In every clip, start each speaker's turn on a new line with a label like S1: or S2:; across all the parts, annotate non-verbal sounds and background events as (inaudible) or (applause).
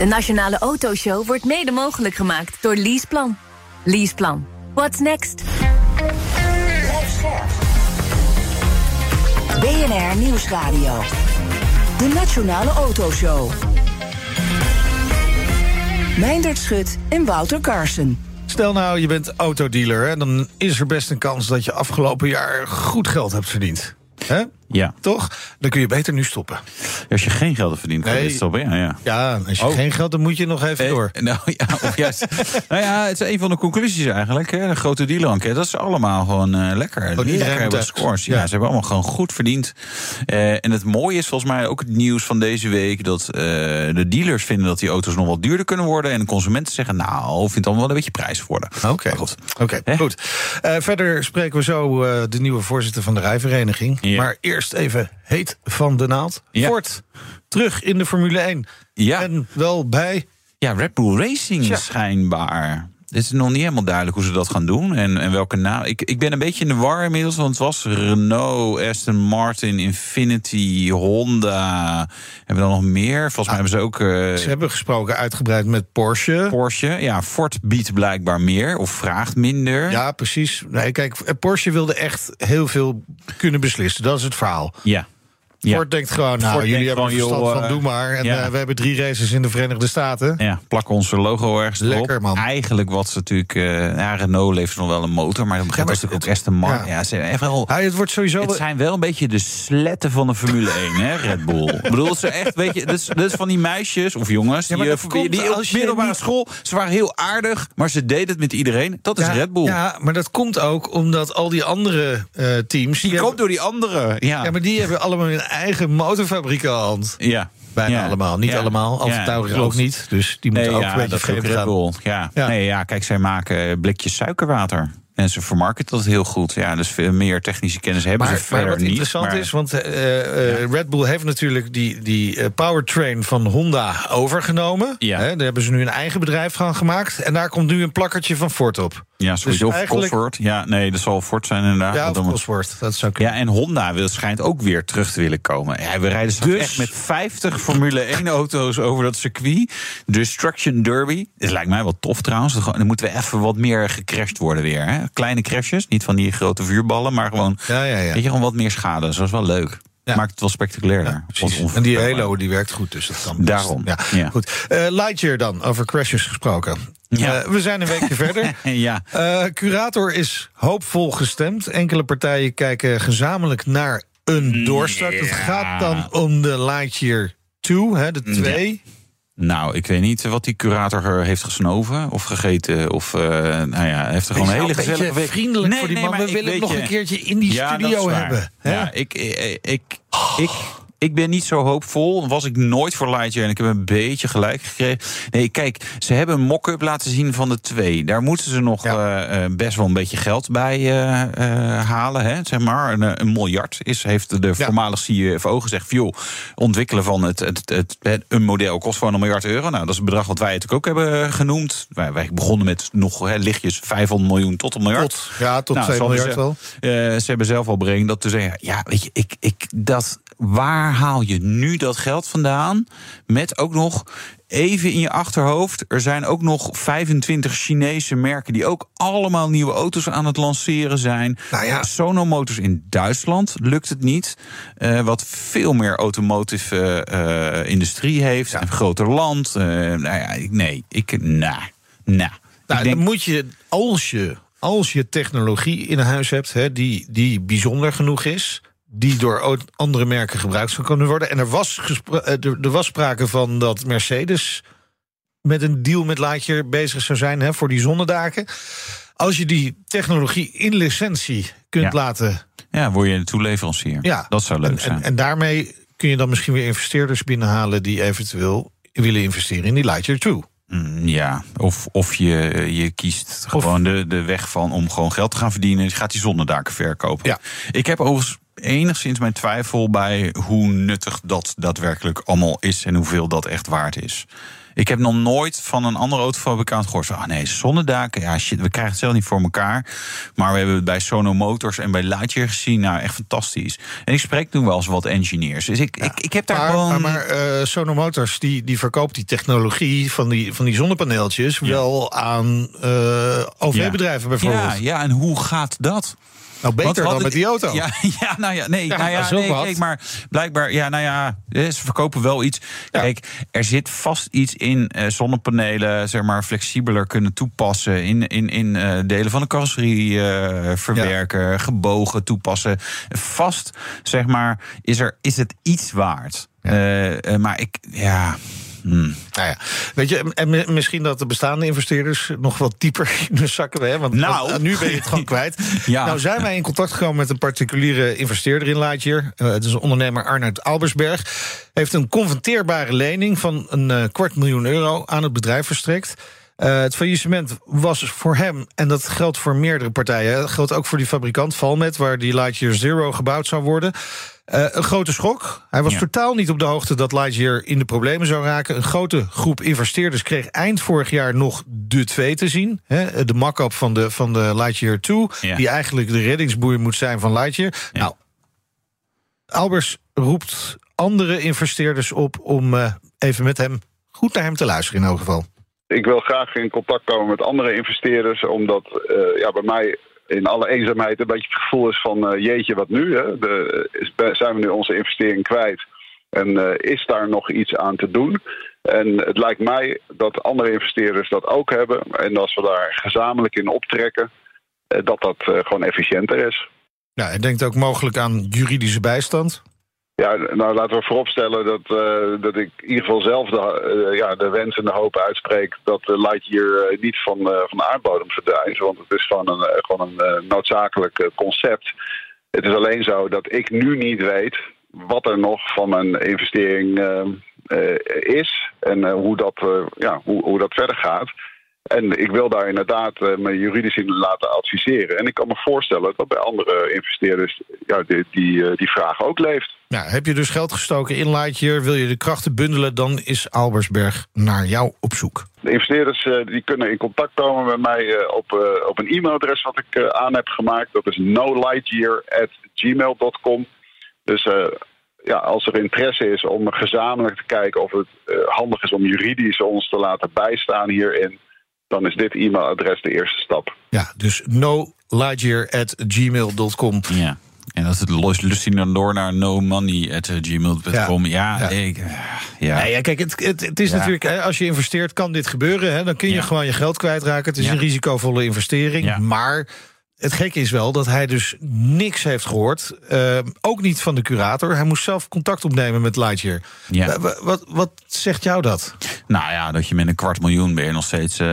S1: De Nationale Autoshow wordt mede mogelijk gemaakt door Leaseplan. Leaseplan. What's next?
S2: BNR Nieuwsradio. De Nationale Autoshow. Meindert Schut en Wouter Carson.
S3: Stel nou, je bent autodealer, hè, dan is er best een kans dat je afgelopen jaar goed geld hebt verdiend. Hè?
S4: Ja.
S3: Toch? Dan kun je beter nu stoppen.
S4: Als je geen geld kan je
S3: Nee.
S4: dit stoppen. Ja, ja.
S3: Ja, als je
S4: Oh.
S3: geen geld hebt, moet je nog even
S4: Eh,
S3: door. (laughs)
S4: Nou ja, of juist. (laughs) nou ja, het is een van de conclusies eigenlijk. Hè. De grote dealer dat is allemaal gewoon eh, lekker.
S3: iedereen
S4: lekker hebben scores. Ja,
S3: Ja.
S4: ze hebben allemaal gewoon goed verdiend. Eh, en het mooie is volgens mij ook het nieuws van deze week... dat de dealers vinden dat die auto's nog wat duurder kunnen worden... en de consumenten zeggen, nou, vindt het allemaal wel een beetje prijs worden.
S3: Oké,
S4: Maar goed.
S3: Oké, goed. Verder spreken we zo de nieuwe voorzitter van de rijvereniging.
S4: Ja.
S3: Maar eerst even heet van de naald.
S4: Ja.
S3: Ford, terug in de Formule 1.
S4: Ja.
S3: En wel bij...
S4: Ja, Red Bull Racing
S3: Tja.
S4: schijnbaar. Het is nog niet helemaal duidelijk hoe ze dat gaan doen. En, en welke naam. Ik, ik ben een beetje in de war inmiddels. Want het was Renault, Aston Martin, Infinity, Honda. Hebben we dan nog meer? Volgens mij hebben ze ook eh,
S3: Ze hebben gesproken uitgebreid met Porsche.
S4: Porsche. Ja, Ford biedt blijkbaar meer of vraagt minder.
S3: Ja, precies. Nee, kijk, Porsche wilde echt heel veel kunnen beslissen. Dat is het verhaal.
S4: Ja. Ja.
S3: Ford denkt gewoon, nou,
S4: Ford
S3: jullie hebben
S4: gewoon,
S3: verstand
S4: joh,
S3: van,
S4: eh,
S3: doe maar. En
S4: ja.
S3: eh, we hebben drie races in de Verenigde Staten.
S4: Ja, plakken onze logo ergens erop.
S3: Lekker, man.
S4: Eigenlijk wat ze natuurlijk... eh ja, Renault levert nog wel een motor, maar dan begint
S3: maar
S4: natuurlijk ook Aston Martin.
S3: ja.
S4: Ja, ze echt wel...
S3: Het wordt sowieso...
S4: Het zijn wel een beetje de sletten van de Formule 1, hè, Red Bull. (laughs) Ik bedoel, dat ze echt, weet je, dat dat is van die meisjes of jongens die,
S3: dat
S4: eh,
S3: komt
S4: die op
S3: je
S4: middelbare
S3: niet-
S4: school, ze waren heel aardig, maar ze deden het met iedereen. Dat is Red Bull.
S3: Ja, maar dat komt ook omdat al die andere teams...
S4: die
S3: hebben-
S4: komt door die anderen. Ja,
S3: Ja, maar die hebben allemaal eigen motorfabriek aan de hand.
S4: ja.
S3: Bijna
S4: Ja.
S3: allemaal. Niet
S4: Ja.
S3: allemaal. Alfa Tauri ook niet. Dus die moeten
S4: Nee,
S3: ook een beetje
S4: dat
S3: gaan.
S4: Ja. Nee, ja, kijk, zij maken blikjes suikerwater. En ze vermarkten dat heel goed. Ja, dus veel meer technische kennis hebben
S3: Maar,
S4: ze
S3: maar
S4: verder
S3: wat
S4: niet.
S3: interessant
S4: maar-
S3: is, want eh, eh, Red Bull heeft natuurlijk die, die eh, powertrain van Honda overgenomen.
S4: Ja.
S3: Hè, daar hebben ze nu een eigen bedrijf van gemaakt. En daar komt nu een plakkertje van Ford op.
S4: Ja, sowieso.
S3: Dus eigenlijk-
S4: Cosworth. Ja, nee, dat zal Ford zijn inderdaad.
S3: Ja, of Cosworth. Dat zou kunnen.
S4: Ja, en Honda wil, schijnt ook weer terug te willen komen. Ja, we rijden straks
S3: Dus-
S4: echt met 50 Formule 1-auto's over dat circuit. Destruction Derby. Dat lijkt mij wel tof trouwens. Dan dan moeten we even wat meer gecrashed worden weer. Hè? Kleine crashes, niet van die grote vuurballen... maar gewoon,
S3: Ja, ja, ja.
S4: weet je, gewoon wat meer schade. Dat is wel leuk.
S3: Ja.
S4: Maakt het wel spectaculairder.
S3: Ja. En die. Halo die werkt goed, dus dat kan best.
S4: Daarom,
S3: Ja,
S4: ja.
S3: Goed. Eh, Lightyear dan, over crashes gesproken.
S4: Ja.
S3: Eh, we zijn een weekje (laughs) verder.
S4: Ja,
S3: Eh, curator is hoopvol gestemd. Enkele partijen kijken gezamenlijk naar een doorstart. Het gaat dan om de Lightyear 2, hè, de 2.
S4: Nou, ik weet niet wat die curator heeft gesnoven of gegeten. Of, eh, nou ja, heeft er gewoon een hele gezellige week.
S3: vriendelijk voor die man.
S4: maar
S3: We willen hem nog
S4: je-
S3: een keertje in die
S4: Ja,
S3: studio hebben. hè?
S4: Ja, ik, ik, ik, ik, ik ben niet zo hoopvol. Was ik nooit voor Lightyear en ik heb een beetje gelijk gekregen. Nee, kijk, ze hebben een mock-up laten zien van de twee. Daar moeten ze nog
S3: Ja.
S4: eh, eh, best wel een beetje geld bij eh, halen. Hè, zeg maar. Een, een miljard is, heeft de voormalig CFO gezegd... joh, ontwikkelen van het, het, het, het- een model kost gewoon een miljard euro. Nou, dat is een bedrag wat wij natuurlijk ook hebben genoemd. Wij, wij begonnen met nog hè, lichtjes 500 miljoen tot een miljard.
S3: Tot, ja, tot
S4: Nou,
S3: 2
S4: zal
S3: miljard
S4: ze-
S3: wel.
S4: ze hebben zelf al berekend dat te zeggen. Ja, weet je, ik, ik, dat, waar haal je nu dat geld vandaan? Met ook nog even in je achterhoofd. Er zijn ook nog 25 Chinese merken die ook allemaal nieuwe auto's aan het lanceren zijn.
S3: Nou ja.
S4: Sono Motors in Duitsland lukt het niet. Eh, wat veel meer automotive eh, industrie heeft. Een groter land. Eh, nou ja, ik- nee, ik. Nou, nou.
S3: Nou,
S4: ik denk,
S3: dan moet je, als je, als je technologie in huis hebt hè, die, die bijzonder genoeg is, die door andere merken gebruikt zou kunnen worden. En er was, eh, er, was sprake van dat Mercedes met een deal met Lightyear bezig zou zijn hè, voor die zonnedaken. Als je die technologie in licentie kunt
S4: Ja.
S3: laten.
S4: ja, word je een toeleverancier.
S3: Ja,
S4: Dat zou leuk
S3: en,
S4: zijn.
S3: En, en daarmee kun je dan misschien weer investeerders binnenhalen die eventueel willen investeren in die Lightyear 2.
S4: Mm, ja, of, of je, je kiest gewoon de, de weg van om gewoon geld te gaan verdienen. Je gaat die zonnedaken verkopen.
S3: Ja.
S4: Ik heb overigens enigszins mijn twijfel bij hoe nuttig dat daadwerkelijk allemaal is en hoeveel dat echt waard is. Ik heb nog nooit van een andere autofabrikant gehoord van... ah nee, zonnedaken, ja shit, we krijgen het zelf niet voor elkaar. Maar we hebben het bij Sono Motors en bij Lightyear gezien. Nou, echt fantastisch. En ik spreek toen wel eens wat engineers. Dus ik, ik, ik heb daar
S3: maar,
S4: gewoon...
S3: Maar, maar uh, Sono Motors die, die verkoopt die technologie van die, van die zonnepaneeltjes... Ja. wel aan uh, OV-bedrijven bijvoorbeeld.
S4: Ja, ja, en hoe gaat dat?
S3: Nou, beter dan met die auto.
S4: Ja, (laughs) ja nou ja, nee, ja, nou ja, nee kijk, maar blijkbaar, ja, nou ja, ze verkopen wel iets. Ja. Kijk, er zit vast iets in uh, zonnepanelen, zeg maar, flexibeler kunnen toepassen. In, in, in uh, delen van de carrosserie uh, verwerken, ja. gebogen toepassen. Vast, zeg maar, is, er, is het iets waard. maar ik, ja.
S3: Hmm. Nou ja, weet je, en misschien dat de bestaande investeerders nog wat dieper (laughs) in de zakken hebben. Want,
S4: nou.
S3: want nu ben je het gewoon kwijt. (laughs)
S4: ja.
S3: Nou zijn wij in contact gekomen met een particuliere investeerder in Lightyear. Uh, het is een ondernemer Arnoud Albersberg. Heeft een converteerbare lening van een uh, kwart miljoen euro aan het bedrijf verstrekt. Uh, het faillissement was voor hem, en dat geldt voor meerdere partijen... dat geldt ook voor die fabrikant Valmet... waar die Lightyear Zero gebouwd zou worden... Uh, een grote schok. Hij was ja. totaal niet op de hoogte dat Lightyear in de problemen zou raken. Een grote groep investeerders kreeg eind vorig jaar nog de 2 te zien. Hè, de mock-up van de, van de Lightyear 2. Ja. Die eigenlijk de reddingsboei moet zijn van Lightyear. Ja. Nou, Albers roept andere investeerders op om uh, even met hem goed naar hem te luisteren in elk geval.
S5: Ik wil graag in contact komen met andere investeerders, omdat uh, ja, bij mij in alle eenzaamheid een beetje het gevoel is van uh, jeetje, wat nu? Hè? De, is, zijn we nu onze investering kwijt? En uh, is daar nog iets aan te doen? En het lijkt mij dat andere investeerders dat ook hebben. En als we daar gezamenlijk in optrekken, dat dat gewoon efficiënter is.
S3: Ja, hij denkt ook mogelijk aan juridische bijstand.
S5: Ja, nou laten we vooropstellen dat, uh, dat ik in ieder geval zelf de, uh, ja, de wens en de hoop uitspreek dat de Lightyear uh, niet van, van de aardbodem verdwijnt. Want het is gewoon een, gewoon een noodzakelijk concept. Het is alleen zo dat ik nu niet weet wat er nog van mijn investering is en hoe, dat, ja, hoe, hoe dat verder gaat. En ik wil daar inderdaad uh, me juridisch in laten adviseren. En ik kan me voorstellen dat bij andere investeerders ja, die, die, die vraag ook leeft.
S3: Ja, heb je dus geld gestoken in Lightyear, wil je de krachten bundelen... dan is Albersberg naar jou op zoek.
S5: De investeerders uh, die kunnen in contact komen met mij op, op een e-mailadres... wat ik aan heb gemaakt. Dat is nolightyear.gmail.com. Dus ja, als er interesse is om gezamenlijk te kijken... of het handig is om juridisch ons te laten bijstaan hierin dan is dit e-mailadres de eerste stap.
S3: Ja, dus nolightyear.gmail.com.
S4: Ja. En dat hij dan door naar no money at gmail.com. Ja, ja, ja. Ik,
S3: ja. Nee, ja, kijk, het, het, het is ja. natuurlijk, hè, als je investeert, kan dit gebeuren. Hè, dan kun je gewoon je geld kwijtraken. Het is een risicovolle investering. Maar het gekke is wel dat hij dus niks heeft gehoord. Uh, ook niet van de curator. Hij moest zelf contact opnemen met Lightyear.
S4: Ja.
S3: Wat, wat, wat zegt jou dat?
S4: Nou ja, dat je met een kwart miljoen ben je nog steeds uh,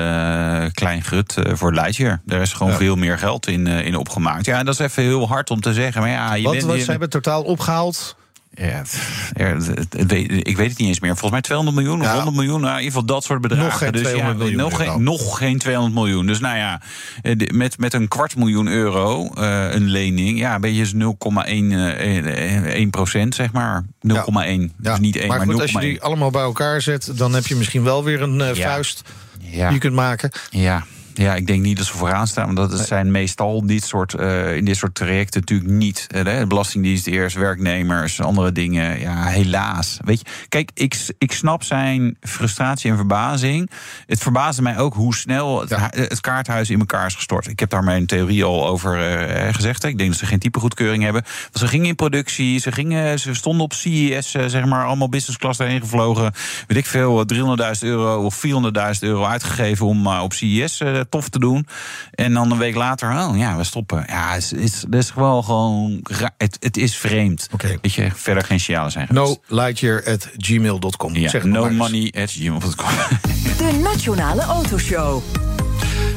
S4: klein uh, voor Lightyear. Er is gewoon ja. veel meer geld in, in opgemaakt. Ja, dat is even heel hard om te zeggen. Maar ja, je
S3: wat,
S4: bent,
S3: wat
S4: je,
S3: ze hebben totaal opgehaald?
S4: Ja, ik weet het niet eens meer. Volgens mij 200 miljoen of ja. 100 miljoen. Nou, in ieder geval dat soort bedragen.
S3: Nog geen 200
S4: dus ja,
S3: miljoen.
S4: Nog geen, nog geen 200 miljoen. Dus nou ja, met, met een kwart miljoen euro uh, een lening. Ja, ben je 0,1 1 procent, zeg maar. 0,1. Ja. Dus niet 1,
S3: maar,
S4: maar
S3: goed, als je die allemaal bij elkaar zet, dan heb je misschien wel weer een uh, vuist die je kunt maken.
S4: Ja. Ja, ik denk niet dat ze vooraan staan. Want dat zijn meestal dit soort, uh, in dit soort trajecten natuurlijk niet. Uh, de Belastingdienst eerst, werknemers, andere dingen. Ja, helaas. Weet je, kijk, ik, ik snap zijn frustratie en verbazing. Het verbaasde mij ook hoe snel het, ja. het kaarthuis in elkaar is gestort. Ik heb daar mijn theorie al over uh, gezegd. Ik denk dat ze geen typegoedkeuring hebben. Want ze gingen in productie, ze, gingen, ze stonden op CES, zeg maar, allemaal business class daarheen gevlogen. Weet ik veel, 300.000 euro of 400.000 euro uitgegeven om op CES tof te doen. En dan een week later, oh ja, we stoppen. Ja, het is, het is gewoon gewoon. Het, het is vreemd.
S3: Okay.
S4: Dat je verder geen signalen zijn.
S3: No lightyear at gmail.com.
S4: Ja, no money at gmail.com. (laughs)
S2: De Nationale Autoshow.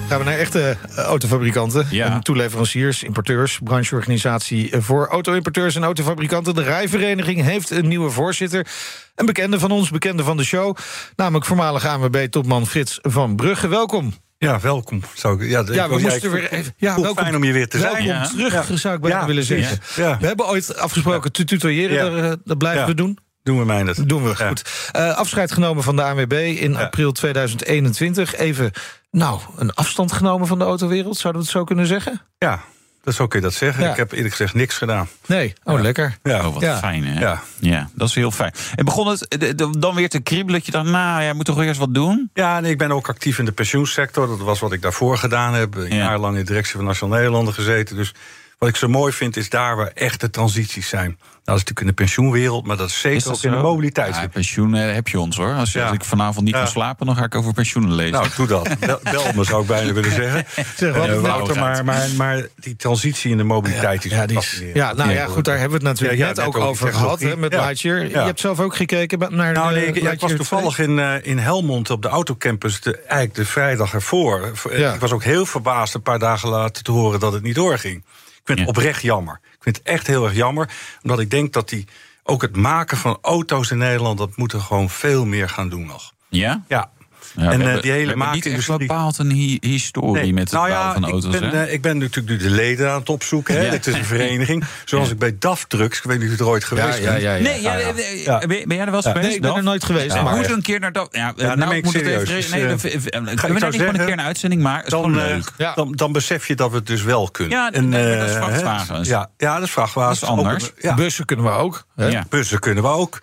S3: Gaan we naar echte eh, autofabrikanten
S4: Ja.
S3: en toeleveranciers, importeurs, brancheorganisatie eh, voor auto-importeurs en autofabrikanten. De Rijvereniging heeft een nieuwe voorzitter. Een bekende van ons, bekende van de show, namelijk voormalig ANWB-topman Frits van Brugge. Welkom.
S6: Ja, welkom. Zou ik, ja,
S3: Ja, we moesten weer even. Ja, welkom.
S6: fijn om je weer te zijn.
S3: Welkom terug,
S6: Ja.
S3: zou ik bijna
S6: Ja,
S3: willen zeggen. We hebben ooit afgesproken te tutoyeren, eh, dat blijven we doen.
S6: Doen we mij het.
S3: Doen we, goed. Eh, afscheid genomen van de ANWB in april 2021. Even, nou, een afstand genomen van de autowereld, zouden we het zo kunnen zeggen?
S6: Ja, dat zo kun je dat zeggen.
S3: Ja.
S6: Ik heb eerlijk gezegd niks gedaan.
S3: Nee, oh lekker.
S6: Ja.
S4: Oh, wat
S3: Ja.
S4: fijn, hè?
S6: Ja.
S4: Ja. dat is heel fijn. En begon het de- de- dan weer te kriebelen dat je dacht... nou, jij moet toch eerst wat doen?
S6: Ja, nee, ik ben ook actief in de pensioensector. Dat was wat ik daarvoor gedaan heb. Een
S4: Ja.
S6: jaar lang in de directie van Nationaal Nederlanden gezeten. Dus wat ik zo mooi vind, is daar waar echte transities zijn. Nou, dat is natuurlijk in de pensioenwereld, maar dat is zeker
S4: Is dat
S6: ook in de mobiliteit.
S4: Ja, pensioen eh, heb je ons, hoor. Als, je-
S6: Ja.
S4: als ik vanavond niet
S6: Ja.
S4: kan slapen, dan ga ik over pensioenen lezen.
S6: Nou, doe dat. (laughs) Bel, me, zou ik bijna willen zeggen. (laughs)
S3: Zeg, wat een
S6: Wouter, maar, maar, maar die transitie in de mobiliteit is
S3: Ja, die is- ja, nou ja, goed, daar hebben we het natuurlijk
S6: Ja, ja,
S3: net ook
S6: over
S3: gehad hè, met
S6: Ja.
S3: Lightyear. Je hebt zelf ook gekeken naar
S6: Nou,
S3: de
S6: nee, ik, ja, ik was toevallig in, eh, in Helmond op de autocampus, de, eigenlijk de vrijdag ervoor.
S3: Ja.
S6: Ik was ook heel verbaasd een paar dagen later te horen dat het niet doorging. Ik vind het
S4: Ja.
S6: oprecht jammer. Ik vind het echt heel erg jammer, omdat ik denk dat die, ook het maken van auto's in Nederland, dat moeten we gewoon veel meer gaan doen nog.
S4: Ja?
S6: Ja.
S4: Ja,
S6: en eh,
S4: hebben-
S6: die hele
S4: hebben niet
S6: maakindustrie.
S4: bepaald een hi- historie
S6: Nee.
S4: met het
S6: nou ja,
S4: van auto's,
S6: ik ben,
S4: hè?
S6: eh, ik ben natuurlijk nu de leden aan het opzoeken. Hè?
S4: Ja.
S6: Dit is een vereniging. Zoals
S4: Ja.
S6: ik bij DAF Trucks, ik weet niet of je er ooit geweest bent.
S3: ja, ja.
S4: Nee, ja,
S6: ja.
S4: eh,
S6: Ja.
S4: Ben, ben jij er wel eens geweest?
S3: Nee, ik ben er nooit geweest.
S4: Ja,
S3: maar
S4: we moeten een keer naar dat. Ja, nou,
S6: ben
S4: ik
S6: ik
S4: moet het
S6: serieus.
S4: even.
S6: Dus,
S4: nee,
S6: eh,
S4: we
S6: zou
S4: daar niet gewoon een keer een uitzending? Is
S6: dan, eh, dan, dan besef je dat we het dus wel kunnen.
S4: Ja, maar dat is
S6: eh,
S4: vrachtwagens.
S6: Ja, dat is vrachtwagens.
S4: Anders.
S3: Bussen kunnen we ook.
S6: Bussen kunnen we ook.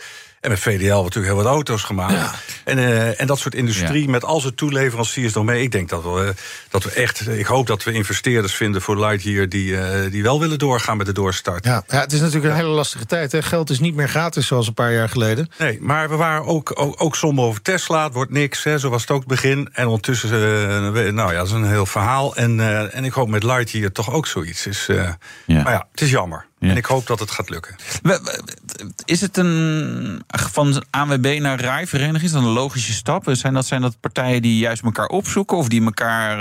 S6: En met VDL hebben we natuurlijk heel wat auto's gemaakt. En, eh, en dat soort industrie met al zijn toeleveranciers nog mee. Ik denk dat we, eh, dat we echt... Ik hoop dat we investeerders vinden voor Lightyear... die, eh, die wel willen doorgaan met de doorstart.
S3: Ja, ja, het is natuurlijk een hele lastige tijd. Hè. Geld is niet meer gratis zoals een paar jaar geleden.
S6: Nee, maar we waren ook, ook, ook somber over Tesla. Het wordt niks, hè, zo was het ook het begin. En ondertussen, we- nou ja, dat is een heel verhaal. En, eh, en ik hoop met Lightyear toch ook zoiets. is. eh,
S4: Ja.
S6: Maar ja, het is jammer.
S4: Ja.
S6: En ik hoop dat het gaat lukken.
S4: Is het een van ANWB naar rijvereniging? Is dat een logische stap? Zijn dat, zijn dat partijen die juist elkaar opzoeken? Of die elkaar.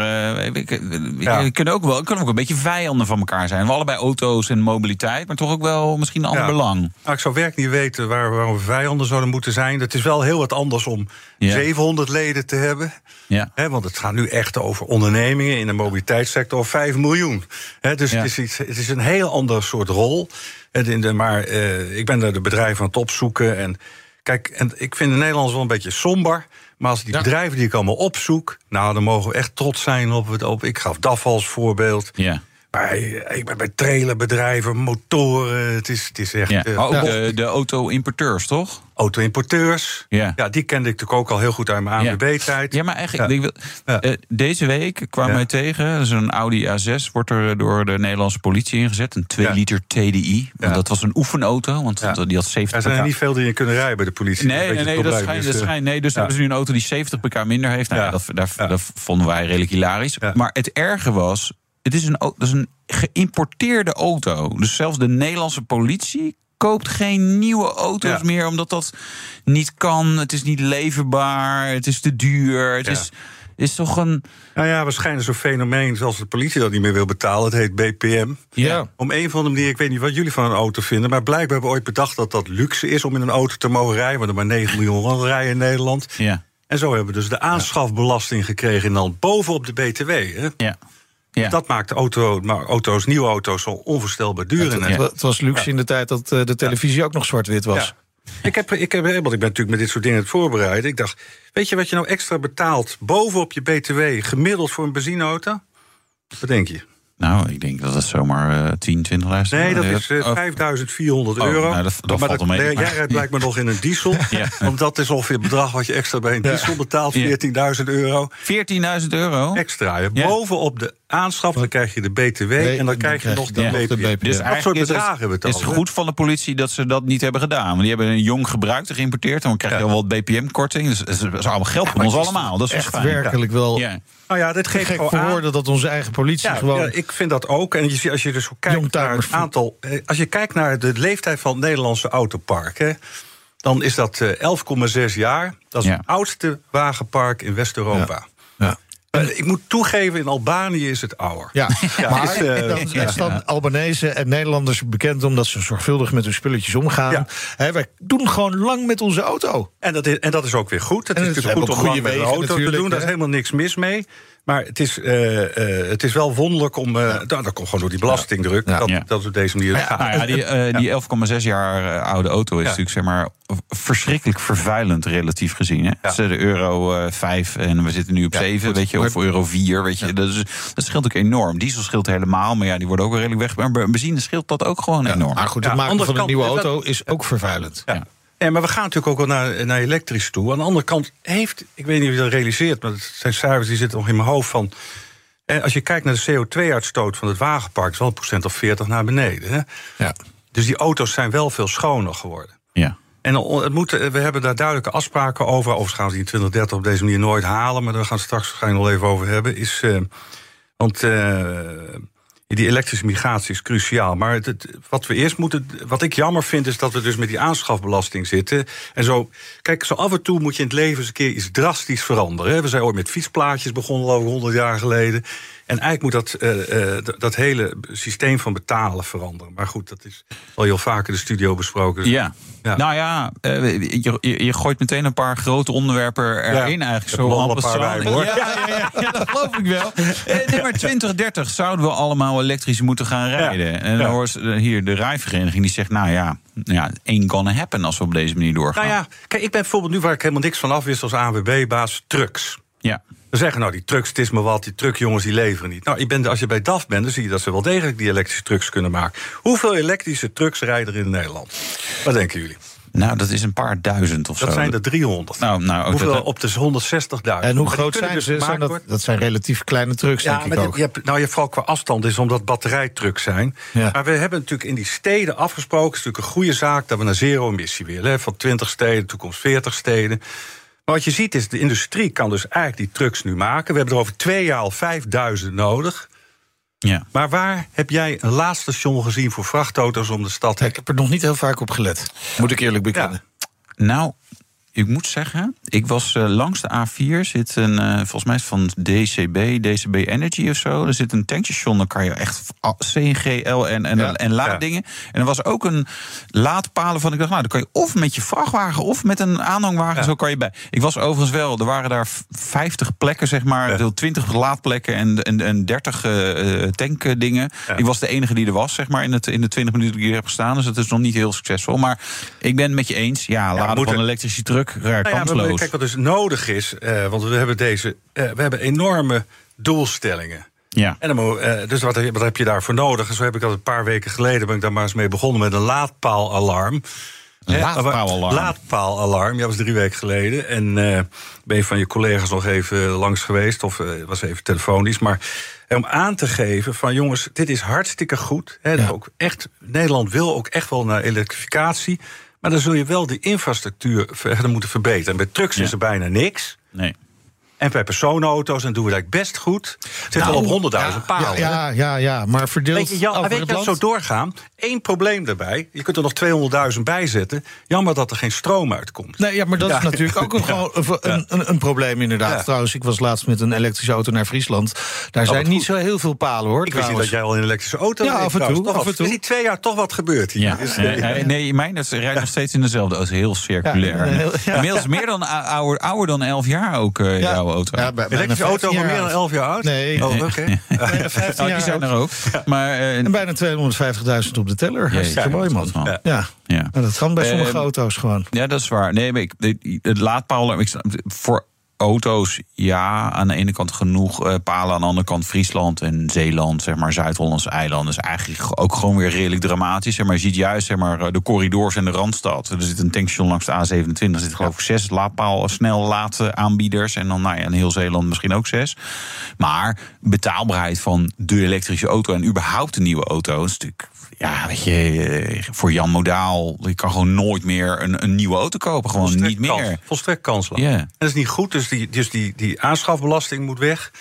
S6: Ja.
S4: we kunnen ook wel kunnen ook een beetje vijanden van elkaar zijn. We allebei auto's en mobiliteit, maar toch ook wel misschien een ander
S6: Ja.
S4: belang.
S6: Nou, ik zou werkelijk niet weten waar, waarom we vijanden zouden moeten zijn. Het is wel heel wat anders om
S4: Ja.
S6: 700 leden te hebben.
S4: Ja.
S6: Want het gaat nu echt over ondernemingen in de mobiliteitssector. 5 miljoen. Dus
S4: Ja.
S6: het, is iets, het is een heel ander soort rol. En in de, maar eh, ik ben daar de bedrijven aan het opzoeken. En kijk, en ik vind de Nederlanders wel een beetje somber. Maar als die
S3: Ja.
S6: bedrijven die ik allemaal opzoek... nou, dan mogen we echt trots zijn op het... Op, ik gaf DAF als voorbeeld.
S4: Ja.
S6: Eh, ik ben bij trailerbedrijven, motoren. Het is, het is echt...
S4: Ja.
S6: eh,
S4: Maar ook
S6: ja.
S4: de, de auto-importeurs, toch?
S6: Auto-importeurs.
S4: Ja.
S6: Ja, die kende ik natuurlijk ook al heel goed uit mijn. ANWB-tijd.
S4: Ja, maar eigenlijk,
S6: Ja.
S4: eh, deze week kwamen
S6: Ja.
S4: wij tegen, een Audi A6 wordt er door de Nederlandse politie ingezet. Een 2
S6: Ja.
S4: liter TDI. Want dat was een oefenauto, want die had 70
S6: Er zijn er niet veel die je kunnen rijden bij de politie.
S4: Nee, nee, nee, dat schijnt.
S6: Dus,
S4: Dat
S6: eh,
S4: schijnt nee, dus hebben ze nu een auto die 70 pk minder heeft. Nou, dat, dat vonden wij redelijk hilarisch. Maar het erge was, het is een, dat is een geïmporteerde auto. Dus zelfs de Nederlandse politie koopt geen nieuwe auto's
S6: Ja.
S4: meer... omdat dat niet kan, het is niet leverbaar, het is te duur. Het
S6: Ja.
S4: is, is toch een...
S6: Nou ja, waarschijnlijk zo'n fenomeen zoals de politie dat niet meer wil betalen. Het heet BPM.
S3: Ja.
S6: Om een of andere manier, ik weet niet wat jullie van een auto vinden... maar blijkbaar hebben we ooit bedacht dat dat luxe is om in een auto te mogen rijden. Want er maar 9 miljoen rondrijden in Nederland.
S4: Ja,
S6: En zo hebben we dus de aanschafbelasting gekregen... en dan bovenop de BTW. Hè?
S4: ja. Ja.
S6: Dat maakt de auto, maar auto's, nieuwe auto's zo onvoorstelbaar duur. in
S3: Het, het was luxe in de tijd dat eh, de televisie ook nog zwart-wit was.
S6: Ja. Ik, heb, ik, heb, want ik ben natuurlijk met dit soort dingen aan het voorbereiden. Ik dacht, weet je wat je nou extra betaalt bovenop je BTW gemiddeld voor een benzineauto? Wat denk je?
S4: Nou, ik denk dat het zomaar eh 10, 20 luistert.
S6: Nee, dat is eh,
S4: Oh,
S6: 5400
S4: Oh,
S6: euro.
S4: nou, dat- dat
S6: maar
S4: valt wel mee.
S6: nee,
S4: Maar-
S6: jij rijdt blijkbaar nog in een diesel. (laughs)
S4: Ja.
S6: Want dat is ongeveer het bedrag wat je extra bij een diesel betaalt.
S4: Ja.
S6: 14.000 euro
S4: 14.000 euro.
S6: extra.
S4: Ja.
S6: Bovenop de aanschaf dan krijg je de BTW.
S3: Nee,
S6: en dan krijg je nog de
S4: Ja.
S6: BTW.
S3: de BPM.
S4: Dus
S6: dat soort
S4: is
S6: bedragen we het
S4: is goed van de politie dat ze dat niet hebben gedaan. Want die hebben een jong gebruikte geïmporteerd. En dan krijg je
S6: Ja.
S4: al wat BPM-korting. Dus dat is allemaal geld van ons allemaal. Dat is
S3: Echt
S4: fijn.
S3: werkelijk wel
S4: Ja.
S6: Nou ja, dit geeft gewoon aan.
S3: dat onze eigen politie
S6: Ja,
S3: gewoon...
S6: ja, ik vind dat ook. En je, ziet- als je dus kijkt naar het aantal. eh, Als je kijkt naar de leeftijd van het Nederlandse autopark. Hè, dan is dat eh, 11,6 jaar. Dat is
S4: Ja.
S6: het oudste wagenpark in West-Europa.
S3: Ja.
S6: ik moet toegeven, in Albanië is het ouder.
S3: Ja, (laughs) maar
S6: is, uh,
S3: dan ja. staan Albanese en Nederlanders bekend omdat ze zorgvuldig met hun spulletjes omgaan. Ja. He, wij doen gewoon lang met onze auto.
S6: En dat is, en dat is ook weer goed. Het
S3: en
S6: is natuurlijk goed om lang met een auto te doen. Daar is helemaal niks mis mee. Maar het is, uh, uh, het is wel wonderlijk om. Uh, ja. nou, dat komt gewoon door die belastingdruk. Ja. Dat, ja. dat we deze manier.
S4: Ja, nou ja, die, die 11,6 jaar oude auto is natuurlijk zeg maar verschrikkelijk vervuilend relatief gezien. Hè? Ja. De euro 5 en we zitten nu op 7, weet je, of euro 4. Weet je. Dat, is, dat scheelt ook enorm. Diesel scheelt helemaal, maar ja, die worden ook wel redelijk weg. Maar benzine scheelt dat ook gewoon enorm.
S3: Maar goed, het maken van een nieuwe auto is ook vervuilend.
S6: Ja. Ja, maar we gaan natuurlijk ook wel naar, naar elektrisch toe. Aan de andere kant heeft, ik weet niet of je dat realiseert, maar het zijn cijfers die zitten nog in mijn hoofd van. En als je kijkt naar de CO2-uitstoot van het wagenpark, is wel een procent of 40 naar beneden. Hè?
S3: Ja.
S6: Dus die auto's zijn wel veel schoner geworden.
S4: Ja.
S6: En het moet, we hebben daar duidelijke afspraken over. Overigens gaan ze die in 2030 op deze manier nooit halen, maar daar gaan we straks waarschijnlijk nog even over hebben. Is, uh, want. Uh, die elektrische migratie is cruciaal. Maar het, wat we eerst moeten. Wat ik jammer vind, is dat we dus met die aanschafbelasting zitten. En zo. Kijk, zo af en toe moet je in het leven eens een keer iets drastisch veranderen. We zijn ooit met fietsplaatjes begonnen, over 100 jaar geleden. En eigenlijk moet dat, uh, uh, dat hele systeem van betalen veranderen. Maar goed, dat is al heel vaak in de studio besproken. Dus
S4: ja. ja. Nou ja, uh, je, je, je, gooit meteen een paar grote onderwerpen erin ja. eigenlijk.
S6: Zo een paar bij, hoor.
S4: Ja, ja, ja, dat geloof ik wel. nee, maar 2030 zouden we allemaal elektrisch moeten gaan rijden. En dan hoor je hier de rijvereniging die zegt... nou ja, ja, ain't gonna happen als we op deze manier doorgaan.
S6: Nou ja, kijk, ik ben bijvoorbeeld nu waar ik helemaal niks van af wist als ANWB-baas, trucks.
S4: Ja.
S6: We zeggen nou, die trucks, het is maar wat, die truckjongens die leveren niet. Nou, ik ben, als je bij DAF bent, dan zie je dat ze wel degelijk die elektrische trucks kunnen maken. Hoeveel elektrische trucks rijden er in Nederland? Wat denken jullie?
S4: Nou, dat is een paar duizend of
S6: dat
S4: zo.
S6: Dat zijn er 300.
S4: Nou, nou,
S6: Hoeveel
S4: dat,
S6: op de 160.000.
S3: En hoe groot zijn ze? Zijn dat, dat zijn relatief kleine trucks,
S6: ja,
S3: denk ik ook.
S6: Je hebt, nou, je hebt vooral qua afstand is omdat batterijtrucks zijn.
S3: Ja.
S6: Maar we hebben natuurlijk in die steden afgesproken... het is natuurlijk een goede zaak dat we naar zero-emissie willen. Hè, van 20 steden, toekomst 40 steden. Maar wat je ziet is, de industrie kan dus eigenlijk die trucks nu maken. We hebben er over twee jaar al 5000 nodig.
S4: Ja.
S6: Maar waar heb jij een laadstation gezien voor vrachtauto's om de stad heen?
S3: Ik heb er nog niet heel vaak op gelet, moet ik eerlijk bekennen.
S4: Ja. Nou, ik moet zeggen, ik was uh, langs de A4 zit een, uh, volgens mij is het van DCB, DCB Energy of zo. Er zit een tankstation, dan kan je echt CNG, L en, en, ja, en laaddingen. Ja. En er was ook een laadpalen van, ik dacht, nou, dan kan je of met je vrachtwagen of met een aanhangwagen, ja. zo kan je bij. Ik was overigens wel, er waren daar 50 plekken, zeg maar, ja. 20 laadplekken en, en, en 30 uh, tankdingen. Ik was de enige die er was, zeg maar, in, het, in de 20 minuten die ik hier heb gestaan. Dus het is nog niet heel succesvol. Maar ik ben het met je eens, ja, laden van elektrische truck.
S6: Nou ja, kijk, wat dus nodig is, uh, want we hebben deze, uh, we hebben enorme doelstellingen.
S4: Ja.
S6: En dan, uh, dus wat, wat, heb je daarvoor nodig? Zo heb ik al een paar weken geleden ben ik daar maar eens mee begonnen met een laadpaalalarm.
S4: Laadpaalalarm.
S6: Laadpaalalarm, ja, dat was drie weken geleden. En ben je van je collega's nog even langs geweest, of was even telefonisch. Maar om aan te geven van jongens, dit is hartstikke goed. Hè, ja. ook echt, Nederland wil ook echt wel naar elektrificatie. Maar dan zul je wel de infrastructuur verder moeten verbeteren. En bij trucks ja. is er bijna niks.
S4: Nee.
S6: En bij personenauto's, en doen we dat best goed. Zitten nou, al op 100.000
S3: ja,
S6: palen.
S3: Ja, ja, ja, maar verdeeld
S6: weet je, Jan,
S3: over
S6: weet je
S3: land?
S6: zo doorgaan? Eén probleem daarbij. Je kunt er nog 200.000 bij zetten. Jammer dat er geen stroom uitkomt.
S3: Nee, ja, maar dat
S6: Ja.
S3: is natuurlijk ook een, (laughs) gewoon een, een, een, een probleem inderdaad.
S6: Ja.
S3: Trouwens, ik was laatst met een elektrische auto naar Friesland. Daar zijn
S6: wat
S3: niet zo heel veel palen, hoor.
S6: Ik wist niet dat jij al in een elektrische auto
S3: Ja, af en toe,
S6: Toch
S3: af en toe.
S6: Is die twee jaar toch wat gebeurd hier?
S4: Ja,
S6: Dus,
S4: nee, nee, nee, mijn dat rijdt nog steeds in dezelfde auto. Heel circulair.
S3: Ja, heel- ja.
S4: Inmiddels meer dan ouder, ouder dan 11 jaar ook, eh,
S3: Ja.
S4: jouw auto.
S3: Ja, bij-
S6: Elektrische auto
S3: 15
S6: van meer dan
S3: oud.
S6: 11 jaar oud?
S3: Nee.
S6: Oh, oké.
S3: Bijna 15
S4: Nou, die
S3: jaar
S4: zijn er ook. Maar, eh,
S3: En bijna 250.000 op de teller. Hartstikke mooi, man. Ja. ja.
S4: ja.
S3: Nou, dat kan bij sommige
S4: Ehm,
S3: auto's gewoon.
S4: Ja, dat is waar. Nee, maar ik, de- het laadpaal, ik, voor auto's, ja, aan de ene kant genoeg eh, palen, aan de andere kant Friesland en Zeeland, zeg maar, Zuid-Hollandse eilanden, is eigenlijk ook gewoon weer redelijk dramatisch. Zeg maar, je ziet juist zeg maar, de corridors en de randstad. Er zit een tankstation langs de A27, er zitten geloof ik zes laadpaal, snel aanbieders en dan nou ja, in heel Zeeland misschien ook zes. Maar betaalbaarheid van de elektrische auto en überhaupt een nieuwe auto is natuurlijk ja, weet je, eh, voor Jan Modaal, je kan gewoon nooit meer een, een nieuwe auto kopen. Gewoon
S6: Volstrekt
S4: niet meer.
S6: kans- volstrekt kansloos.
S4: Ja.
S6: Dat is niet goed, dus die, dus die, die aanschafbelasting moet weg.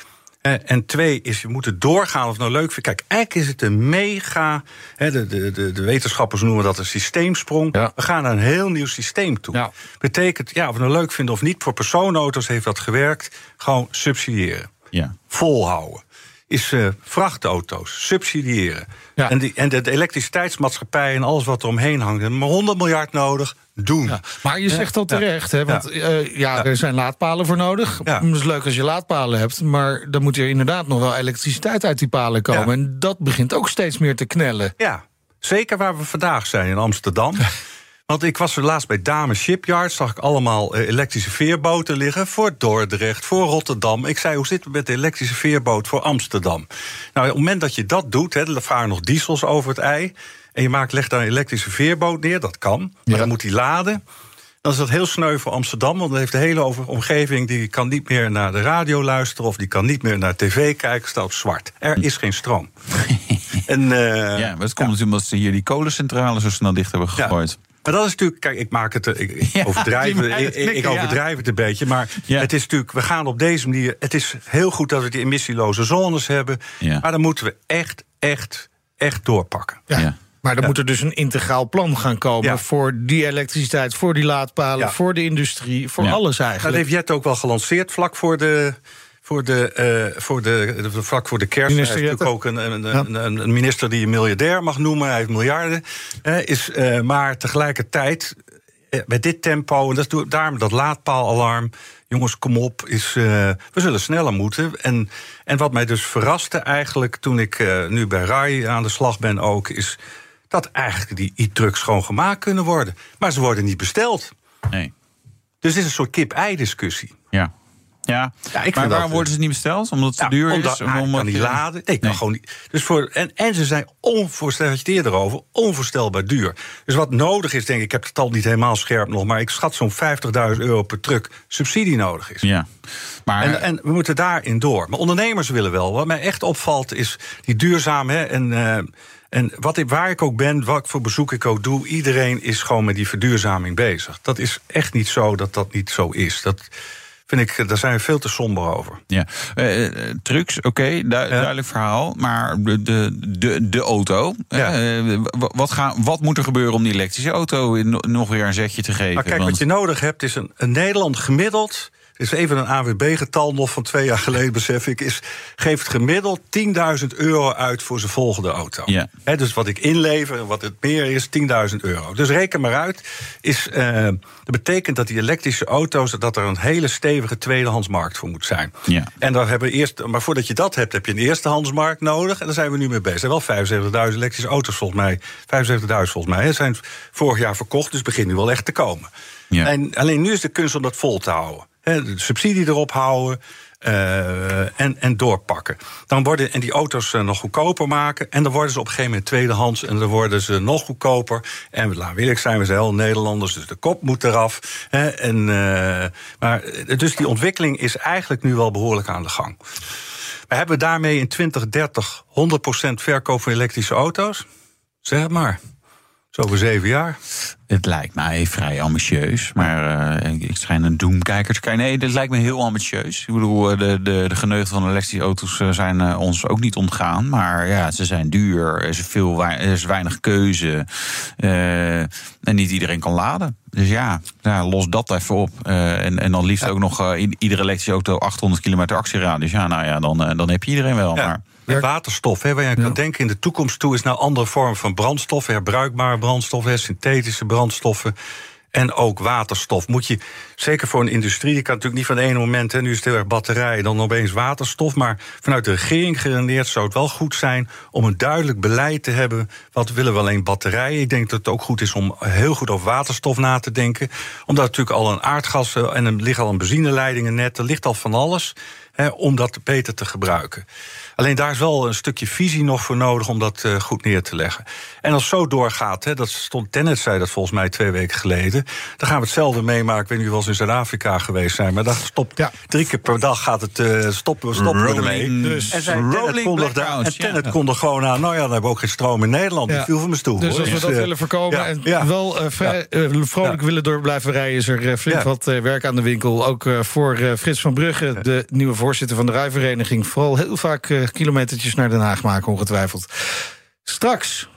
S6: Eh, En twee is, je moet het doorgaan of het nou leuk vindt. Kijk, eigenlijk is het een mega... Hè, de, de, de, de wetenschappers noemen dat een systeemsprong.
S3: Ja.
S6: We gaan naar een heel nieuw systeem toe.
S3: Ja.
S6: Betekent, ja, of we het nou leuk vinden of niet... voor personenauto's heeft dat gewerkt, gewoon subsidiëren. ja. volhouden is uh, vrachtauto's subsidiëren. Ja. En, die, en de, elektriciteitsmaatschappij en alles wat er omheen hangt. maar 100 miljard nodig. Doen. Ja,
S3: maar je zegt al terecht, hè? Want uh, ja, er zijn laadpalen voor nodig. Het is leuk als je laadpalen hebt, maar dan moet er inderdaad nog wel elektriciteit uit die palen komen. En dat begint ook steeds meer te knellen.
S6: Ja, zeker waar we vandaag zijn in Amsterdam. (laughs) Want ik was er laatst bij Dames Shipyard, zag ik allemaal eh, elektrische veerboten liggen voor Dordrecht, voor Rotterdam. Ik zei, hoe zit het met de elektrische veerboot voor Amsterdam? Nou, op het moment dat je dat doet, hè, er varen nog diesels over het ei. En je maakt, legt daar een elektrische veerboot neer, dat kan. Maar dan moet die laden. Dan is dat heel sneu voor Amsterdam, want dan heeft de hele omgeving... die kan niet meer naar de radio luisteren... of die kan niet meer naar tv kijken, staat op zwart. Er is geen stroom. (laughs)
S4: en, uh, ja, maar het komt natuurlijk omdat ze hier die kolencentrale zo snel dicht hebben gegooid.
S6: Maar dat is natuurlijk, kijk, ik maak het, ik, overdrijf, ik, ik, (laughs) overdrijf het een beetje. Maar het is natuurlijk, we gaan op deze manier. Het is heel goed dat we die emissieloze zones hebben. Maar dan moeten we echt, echt, echt doorpakken.
S3: Ja. Maar dan moet er dus een integraal plan gaan komen voor die elektriciteit, voor die laadpalen, voor de industrie, voor alles eigenlijk.
S6: Dat heeft Jet ook wel gelanceerd vlak voor de voor de, uh, voor de, de, vlak voor de kerst. Minister hij heeft natuurlijk ook een, een, een, een, minister die een miljardair mag noemen. Hij heeft miljarden. Uh, is, uh, maar tegelijkertijd, met dit tempo, en dat is daarom dat laadpaalalarm. Jongens, kom op, is, we zullen sneller moeten. En, en wat mij dus verraste eigenlijk toen ik nu bij RAI aan de slag ben ook... is dat eigenlijk die e-trucks gewoon gemaakt kunnen worden. Maar ze worden niet besteld.
S4: Nee.
S6: Dus het is een soort kip-ei-discussie.
S4: Ja. Ja, ja ik maar waarom worden ze niet besteld? Omdat het te duur
S6: omdat,
S4: is?
S6: Omdat, kan niet laden. Nee, kan gewoon niet. Dus voor, en, en ze zijn onvoorstelbaar, erover, onvoorstelbaar duur. Dus wat nodig is, denk ik, ik heb het al niet helemaal scherp nog... maar ik schat zo'n 50.000 euro per truck subsidie nodig is.
S4: Ja. Maar,
S6: en, en we moeten daarin door. Maar ondernemers willen wel. Wat mij echt opvalt is die duurzaam... Hè, en, uh, en wat ik, waar ik ook ben, wat voor bezoek ik ook doe... iedereen is gewoon met die verduurzaming bezig. Dat is echt niet zo dat dat niet zo is. Dat vind ik, daar zijn we veel te somber over.
S4: Ja, uh, trucks, oké, duidelijk verhaal. Maar de, de, de, de auto, ja. uh, wat, gaan, wat moet er gebeuren om die elektrische auto nog weer een zetje te geven?
S6: Nou, kijk, wat je nodig hebt is een, een Nederland gemiddeld is even een AWB-getal nog van twee jaar geleden, besef ik. Is, geeft gemiddeld 10.000 euro uit voor zijn volgende auto.
S4: Ja.
S6: dus wat ik inlever, wat het meer is, 10.000 euro. Dus reken maar uit. Is, uh, dat betekent dat die elektrische auto's, dat er een hele stevige tweedehandsmarkt voor moet zijn.
S4: Ja.
S6: En dan hebben we eerst, maar voordat je dat hebt, heb je een eerstehandsmarkt nodig. En daar zijn we nu mee bezig. Er zijn wel 75.000 elektrische auto's volgens mij. 75.000 volgens mij. Zijn vorig jaar verkocht, dus begint nu wel echt te komen. Ja. En alleen nu is de kunst om dat vol te houden de subsidie erop houden. Uh, en, en doorpakken. Dan worden, en die auto's uh, nog goedkoper maken. En dan worden ze op een gegeven moment tweedehands. En dan worden ze nog goedkoper. En laat eerlijk zijn, we zijn heel Nederlanders, dus de kop moet eraf. En, uh, maar, dus die ontwikkeling is eigenlijk nu wel behoorlijk aan de gang. We hebben daarmee in 2030 100% verkoop van elektrische auto's. Zeg maar. Zo over zeven jaar.
S4: Het lijkt mij vrij ambitieus, maar uh, ik schijn een doemkijker te kijken. Nee, dit lijkt me heel ambitieus. Ik bedoel, eh, de, de, de geneugten van elektrische auto's eh, zijn ons ook niet ontgaan. Maar ja, ze zijn duur, er is, veel, er is weinig keuze. Uh, en niet iedereen kan laden. Dus ja, ja los dat even op. En, en dan liefst ook nog iedere elektrische auto 800 kilometer actieradius. Ja, nou ja, dan, dan heb je iedereen wel.
S6: Ja.
S4: Maar
S6: met waterstof. Hè, waar je kan denken in de toekomst toe is naar andere vormen van brandstoffen, herbruikbare brandstoffen, synthetische brandstoffen. En ook waterstof. Moet je, zeker voor een industrie, die kan natuurlijk niet van het ene moment, hè, nu is het heel erg batterij, dan opeens waterstof. Maar vanuit de regering geredeneerd zou het wel goed zijn om een duidelijk beleid te hebben. Wat willen we alleen batterijen? Ik denk dat het ook goed is om heel goed over waterstof na te denken. Omdat natuurlijk al een aardgas en er liggen al een benzineleidingen net, er ligt al van alles. Hè, om dat beter te gebruiken. Alleen daar is wel een stukje visie nog voor nodig om dat uh, goed neer te leggen. En als het zo doorgaat, hè, dat stond Tennet zei dat volgens mij twee weken geleden. Dan gaan we hetzelfde meemaken. Ik weet niet of we wel eens in Zuid-Afrika geweest zijn. Maar dat stopt ja. drie keer per dag gaat het uh, stoppen, stoppen we ermee.
S4: Dus
S6: en Tennet kondigde, en Tennet ja. kondigde gewoon aan. Nou ja, dan hebben we ook geen stroom in Nederland. Ja. Die viel van mijn stoel.
S3: Dus hoor. als we dat uh, willen voorkomen en wel uh, vrij, vrolijk willen door blijven rijden, is er flink wat werk aan de winkel. Ook voor Frits van Brugge, de nieuwe voorzitter van de rijvereniging. Vooral heel vaak kilometertjes naar Den Haag maken, ongetwijfeld. Straks.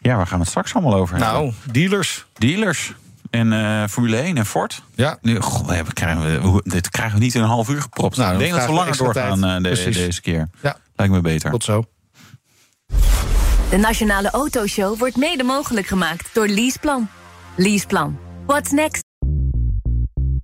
S4: Ja, waar gaan we het straks allemaal over
S3: Nou, dealers.
S4: Dealers. En uh, Formule 1 en Ford.
S3: Ja.
S4: Nu, goh, we krijgen we, dit krijgen we niet in een half uur gepropt.
S3: Nou,
S4: ik denk dat we langer doorgaan uh, de, deze keer.
S3: Ja.
S4: Lijkt me beter.
S3: Tot zo.
S1: De Nationale Autoshow wordt mede mogelijk gemaakt door Leaseplan. Leaseplan. What's next?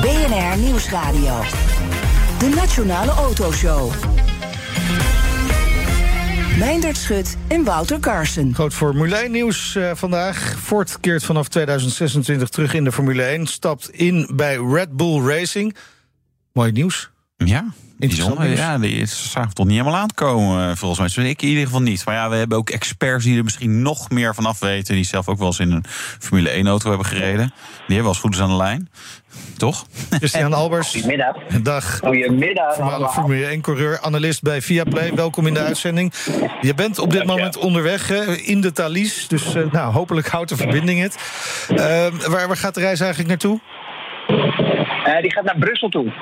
S2: BNR Nieuwsradio. De Nationale Autoshow. Meindert Schut en Wouter Carson.
S3: Groot Formule 1 nieuws uh, vandaag. Ford keert vanaf 2026 terug in de Formule 1. Stapt in bij Red Bull Racing. Mooi nieuws.
S4: Ja, bijzonder. Ja, die zagen toch niet helemaal aankomen, volgens mij. Dus ik in ieder geval niet. Maar ja, we hebben ook experts die er misschien nog meer van af weten. Die zelf ook wel eens in een Formule 1-auto hebben gereden. Die hebben wel eens goed eens aan de lijn. Toch?
S3: Christian (laughs) Albers.
S7: Goedemiddag.
S3: Dag.
S7: Goedemiddag.
S3: Voormalig Formule 1-coureur, analist bij Viaplay. Welkom in de uitzending. Je bent op dit moment onderweg hè, in de Thalys. Dus uh, nou, hopelijk houdt de verbinding het. Uh, waar, waar gaat de reis eigenlijk naartoe?
S7: Uh, die gaat naar Brussel toe.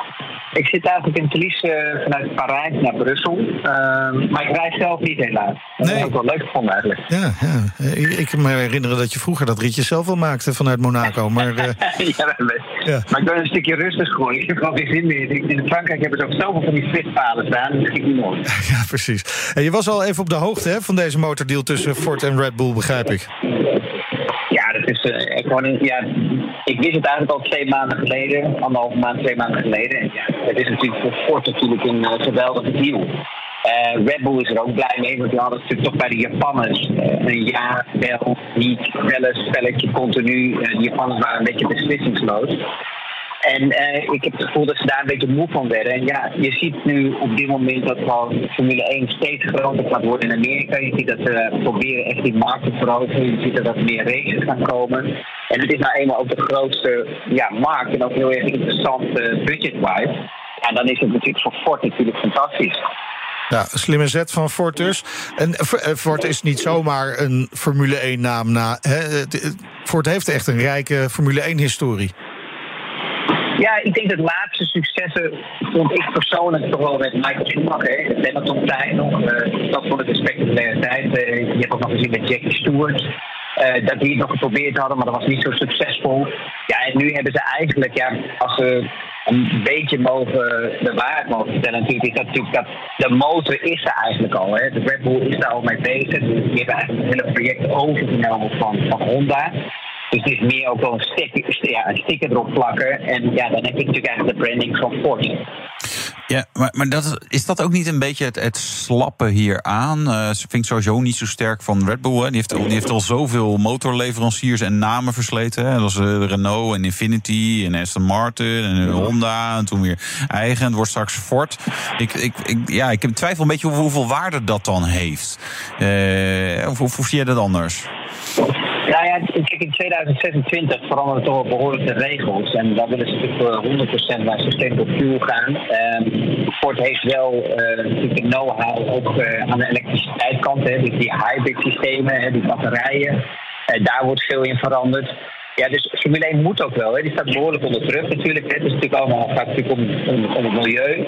S7: Ik zit eigenlijk in Thalys uh, vanuit Parijs naar Brussel. Uh, maar ik reis zelf niet helaas. Dat
S3: nee.
S7: heb ik wel leuk gevonden eigenlijk.
S3: Ja, ja. Ik, ik kan me herinneren dat je vroeger dat ritje zelf wel maakte vanuit Monaco. Maar, uh... (laughs)
S7: ja, ja, maar ik ben een stukje rustig geworden. Ik heb gewoon geen zin meer. In Frankrijk hebben ze ook zoveel van die flitspalen staan. Dat niet mooi. (laughs)
S3: Ja, precies. En je was al even op de hoogte hè, van deze motordeal tussen Ford en Red Bull, begrijp ik.
S7: Ja, gewoon een, ja, ik wist het eigenlijk al twee maanden geleden, anderhalve maand, twee maanden geleden. En ja, het is natuurlijk voor Ford natuurlijk een uh, geweldige deal. Uh, Red Bull is er ook blij mee, want die hadden natuurlijk toch bij de Japanners een jaar wel niet bellen, spelletje continu. de Japanners waren een beetje beslissingsloos. En uh, ik heb het gevoel dat ze daar een beetje moe van werden. En ja, je ziet nu op dit moment dat Formule 1 steeds groter gaat worden in Amerika. Je ziet dat ze proberen echt die markt te veroveren. Je ziet dat er meer races gaan komen. En het is nou eenmaal ook de grootste ja, markt en ook heel erg interessant uh, budget-wise. En dan is het natuurlijk voor Ford natuurlijk fantastisch.
S3: Ja, slimme zet van Ford dus. En Ford is niet zomaar een Formule 1-naam. Na? Ford heeft echt een rijke Formule 1-historie.
S7: Ja, ik denk dat laatste successen vond ik persoonlijk toch wel met Michael Schumacher. De Benetton-tijd nog. Uh, dat vond ik een spectaculaire tijd. Uh, je hebt ook nog gezien met Jackie Stewart. Uh, dat die het nog geprobeerd hadden, maar dat was niet zo succesvol. Ja, en nu hebben ze eigenlijk, ja, als ze een beetje mogen de waarheid mogen vertellen, is dat natuurlijk dat de motor is er eigenlijk al. Hè. De Red Bull is daar al mee bezig. Die hebben eigenlijk het hele project overgenomen van Honda. Dus het is meer ook wel een sticker, ja, een sticker erop plakken. En ja, dan heb je natuurlijk eigenlijk de branding van Ford.
S4: Ja, maar, maar dat, is dat ook niet een beetje het, het slappen hier aan? Uh, vind ik sowieso niet zo sterk van Red Bull. Hè. Die, heeft, die heeft al zoveel motorleveranciers en namen versleten. Hè. Dat was uh, Renault en Infinity en Aston Martin en Honda. En toen weer eigen. Het wordt straks Ford. Ik, ik, ik, ja, ik twijfel een beetje over hoeveel waarde dat dan heeft. Uh, of, of zie jij dat anders?
S7: Nou ja, kijk, in 2026 veranderen toch wel behoorlijk de regels. En dan willen ze natuurlijk voor 100% naar sustainable fuel gaan. Um, Ford heeft wel uh, natuurlijk know-how ook uh, aan de elektriciteitskant. Hè, dus die hybrid systemen, hè, die batterijen. Uh, daar wordt veel in veranderd. Ja, dus Formule 1 moet ook wel. Hè. Die staat behoorlijk onder druk natuurlijk. Het is natuurlijk allemaal gaat natuurlijk om, het milieu.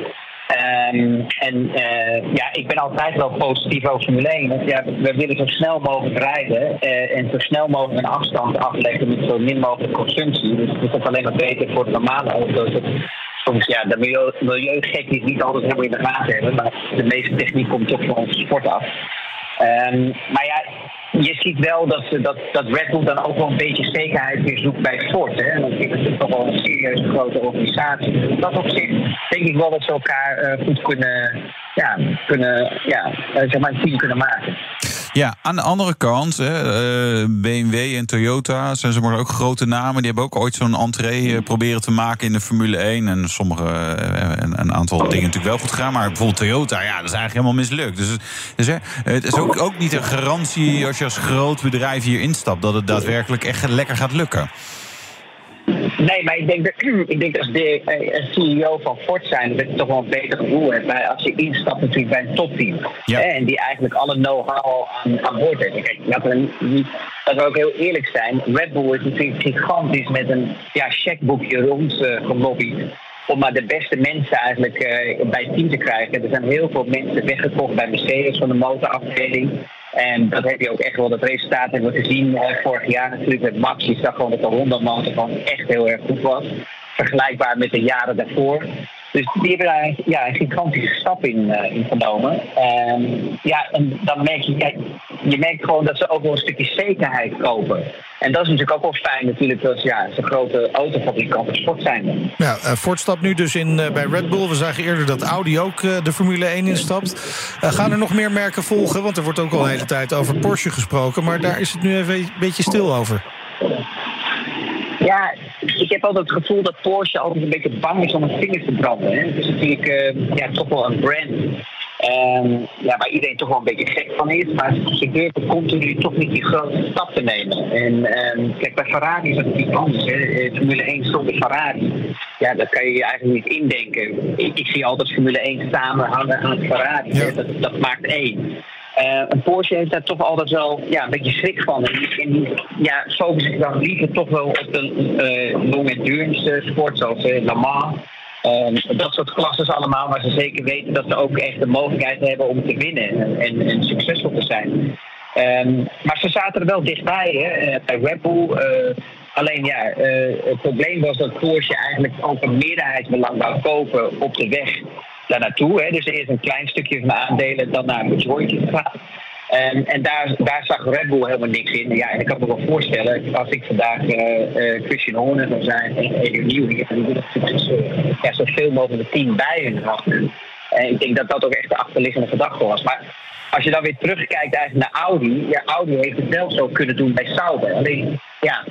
S7: Um, en ja, ik ben altijd wel positief over Formule 1. Want ja, we willen zo snel mogelijk rijden en zo snel mogelijk een afstand afleggen met zo min mogelijk consumptie. Dus het is alleen maar beter voor de normale auto's. Soms ja, de milieu, milieugek die niet altijd helemaal in de gaten hebben, maar de meeste techniek komt toch van onze sport af. Um, maar ja, je ziet wel dat, dat, dat Red Bull dan ook wel een beetje zekerheid weer zoekt bij Ford. Hè? Want het is toch wel een serieuze grote organisatie. Dat opzicht denk ik wel dat ze elkaar uh, goed kunnen, ja, kunnen, ja, uh, zeg maar een team kunnen maken.
S4: Ja, aan de andere kant, uh, BMW en Toyota zijn ze maar ook grote namen. Die hebben ook ooit zo'n entree proberen te maken in de Formule 1. En sommige, een, een, aantal dingen natuurlijk wel goed gaan. Maar bijvoorbeeld Toyota, ja, dat is eigenlijk helemaal mislukt. Dus, dus het is ook, ook niet een garantie als je als groot bedrijf hier instapt... dat het daadwerkelijk echt lekker gaat lukken.
S7: Nee, maar ik denk dat, (clears throat) ik denk als de uh, CEO van Ford zijn, dat je toch wel een beter gevoel hebt bij als je instapt natuurlijk bij een topteam. En die eigenlijk alle know-how aan, aan boord heeft. Kijk, dat we, dat ook heel eerlijk zijn. Red Bull is natuurlijk gigantisch met een ja, checkboekje rond uh, gelobbyd om maar de beste mensen eigenlijk uh, bij het team te krijgen. Er zijn heel veel mensen weggekocht bij Mercedes van de motorafdeling. En dat heb je ook echt wel, dat resultaat hebben we gezien vorig jaar natuurlijk met Max. Je zag gewoon dat de Honda-motor gewoon echt heel erg goed was. Vergelijkbaar met de jaren daarvoor. Dus die hebben daar ja, een gigantische stap in, uh, in genomen. Um, ja, en dan merk je, je merkt gewoon dat ze ook wel een stukje zekerheid kopen. En dat is natuurlijk ook wel fijn natuurlijk dat ja, ze grote autofabrikanten sport zijn.
S3: Ja, uh, Ford stapt nu dus in uh, bij Red Bull. We zagen eerder dat Audi ook de Formule 1 instapt. gaan er nog meer merken volgen? Want er wordt ook al een hele tijd over Porsche gesproken. Maar daar is het nu even een beetje stil over.
S7: Ja, ik heb altijd het gevoel dat Porsche altijd een beetje bang is om een vinger te branden. Hè. Het is natuurlijk uh, ja, toch wel een brand um, ja, waar iedereen toch wel een beetje gek van is. Maar ze durven continu toch niet die grote stap te nemen. En um, kijk, bij Ferrari is dat natuurlijk anders. Hè. Formule 1 zonder Ferrari. Ja, dat kan je je eigenlijk niet indenken. Ik, ik zie altijd Formule 1 samenhangen aan Ferrari. Ja. Dat, dat maakt één. Uh, een Porsche heeft daar toch altijd wel ja, een beetje schrik van. En, ja, focussen zich dan liever toch wel op de long endurance sport, zoals Le Mans. Um, dat soort klassen allemaal, maar ze zeker weten dat ze ook echt de mogelijkheid hebben om te winnen en, en, succesvol te zijn. Um, maar ze zaten er wel dichtbij, hè, bij Red Bull. alleen ja, het probleem was dat Porsche eigenlijk ook een meerderheidsbelang wou kopen op de weg daar naartoe. Hè. Dus er is een klein stukje van de aandelen dan naar majority gegaan. Um, en daar, daar zag Red Bull helemaal niks in. Ja, en ik kan me wel voorstellen, als ik vandaag uh, uh, Christian Horner zou zijn en Eddie Nieuw, die willen ja, zoveel mogelijk het team bij hun houden. En ik denk dat dat ook echt de achterliggende gedachte was. Maar als je dan weer terugkijkt eigenlijk naar Audi, ja, Audi heeft het wel zo kunnen doen bij Sauber. Alleen, ja,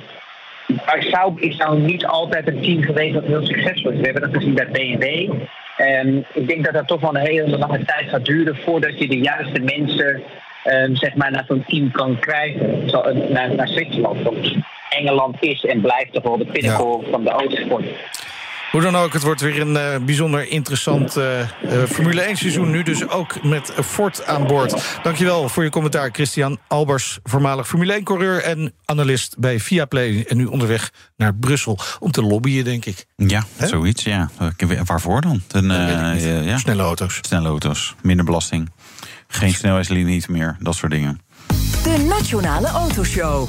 S7: bij Sauber is nou niet altijd een team geweest dat heel succesvol is. We hebben dat gezien bij BMW. Um, ik denk dat dat toch wel een hele lange tijd gaat duren voordat je de juiste mensen um, zeg maar naar zo'n team kan krijgen. Zo, naar, naar Zwitserland. Want Engeland is en blijft toch wel de pinnacle ja. van de autosport.
S3: Hoe dan ook, het wordt weer een uh, bijzonder interessant uh, uh, Formule 1 seizoen. Nu dus ook met Ford aan boord. Dankjewel voor je commentaar, Christian Albers, voormalig Formule 1-coureur en analist bij Viaplay. En nu onderweg naar Brussel om te lobbyen, denk ik.
S4: Ja, He? zoiets, ja. Waarvoor dan? Een,
S3: ja. Snelle auto's.
S4: Snelle auto's, minder belasting. Geen snelheidslimiet meer, dat soort dingen.
S2: De Nationale Autoshow.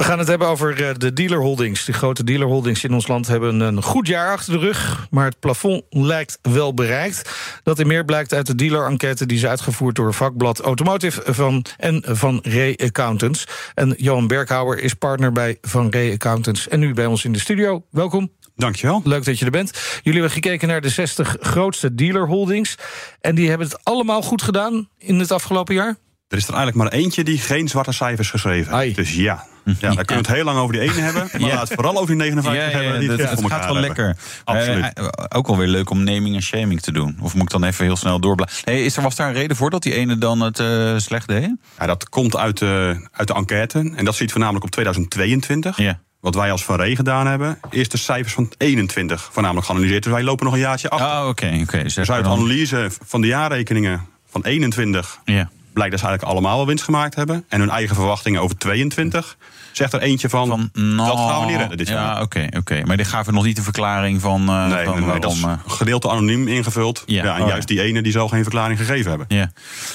S3: We gaan het hebben over de dealerholdings. De grote dealerholdings in ons land hebben een goed jaar achter de rug. Maar het plafond lijkt wel bereikt. Dat in meer blijkt uit de dealer-enquête die is uitgevoerd door vakblad Automotive van, en van Ray Accountants. En Johan Berghouwer is partner bij Van Ray Accountants. En nu bij ons in de studio. Welkom.
S8: Dankjewel.
S3: Leuk dat je er bent. Jullie hebben gekeken naar de 60 grootste dealerholdings. En die hebben het allemaal goed gedaan in het afgelopen jaar?
S8: Er is er eigenlijk maar eentje die geen zwarte cijfers geschreven heeft. Dus ja. Ja, daar kunnen we het heel lang over die ene hebben. Maar ja. laat het vooral over die 59 ja, ja, hebben. Die
S4: het, het gaat wel lekker.
S8: Absoluut.
S4: Uh, ook alweer leuk om naming en shaming te doen. Of moet ik dan even heel snel doorblijven? Hey, is er, was daar een reden voor dat die ene dan het uh, slecht deed?
S8: Ja, dat komt uit de, uit de enquête. En dat ziet voornamelijk op 2022.
S4: Ja.
S8: Wat wij als Van Ree gedaan hebben, is de cijfers van 21 voornamelijk geanalyseerd. Dus wij lopen nog een jaartje achter.
S4: Ah, oké. Okay, okay.
S8: Dus uit de analyse van de jaarrekeningen van 21
S4: ja.
S8: Blijkt dat ze eigenlijk allemaal wel winst gemaakt hebben. En hun eigen verwachtingen over 22 zegt er eentje van,
S4: van nou,
S8: dat gaan we niet redden dit
S4: ja,
S8: jaar.
S4: oké, okay, oké. Maar die gaven nog niet een verklaring van, uh,
S8: nee,
S4: van
S8: nee, nee, dat is gedeelte anoniem ingevuld. Ja, ja en oh, juist die ene die zal geen verklaring gegeven hebben.
S4: Ja.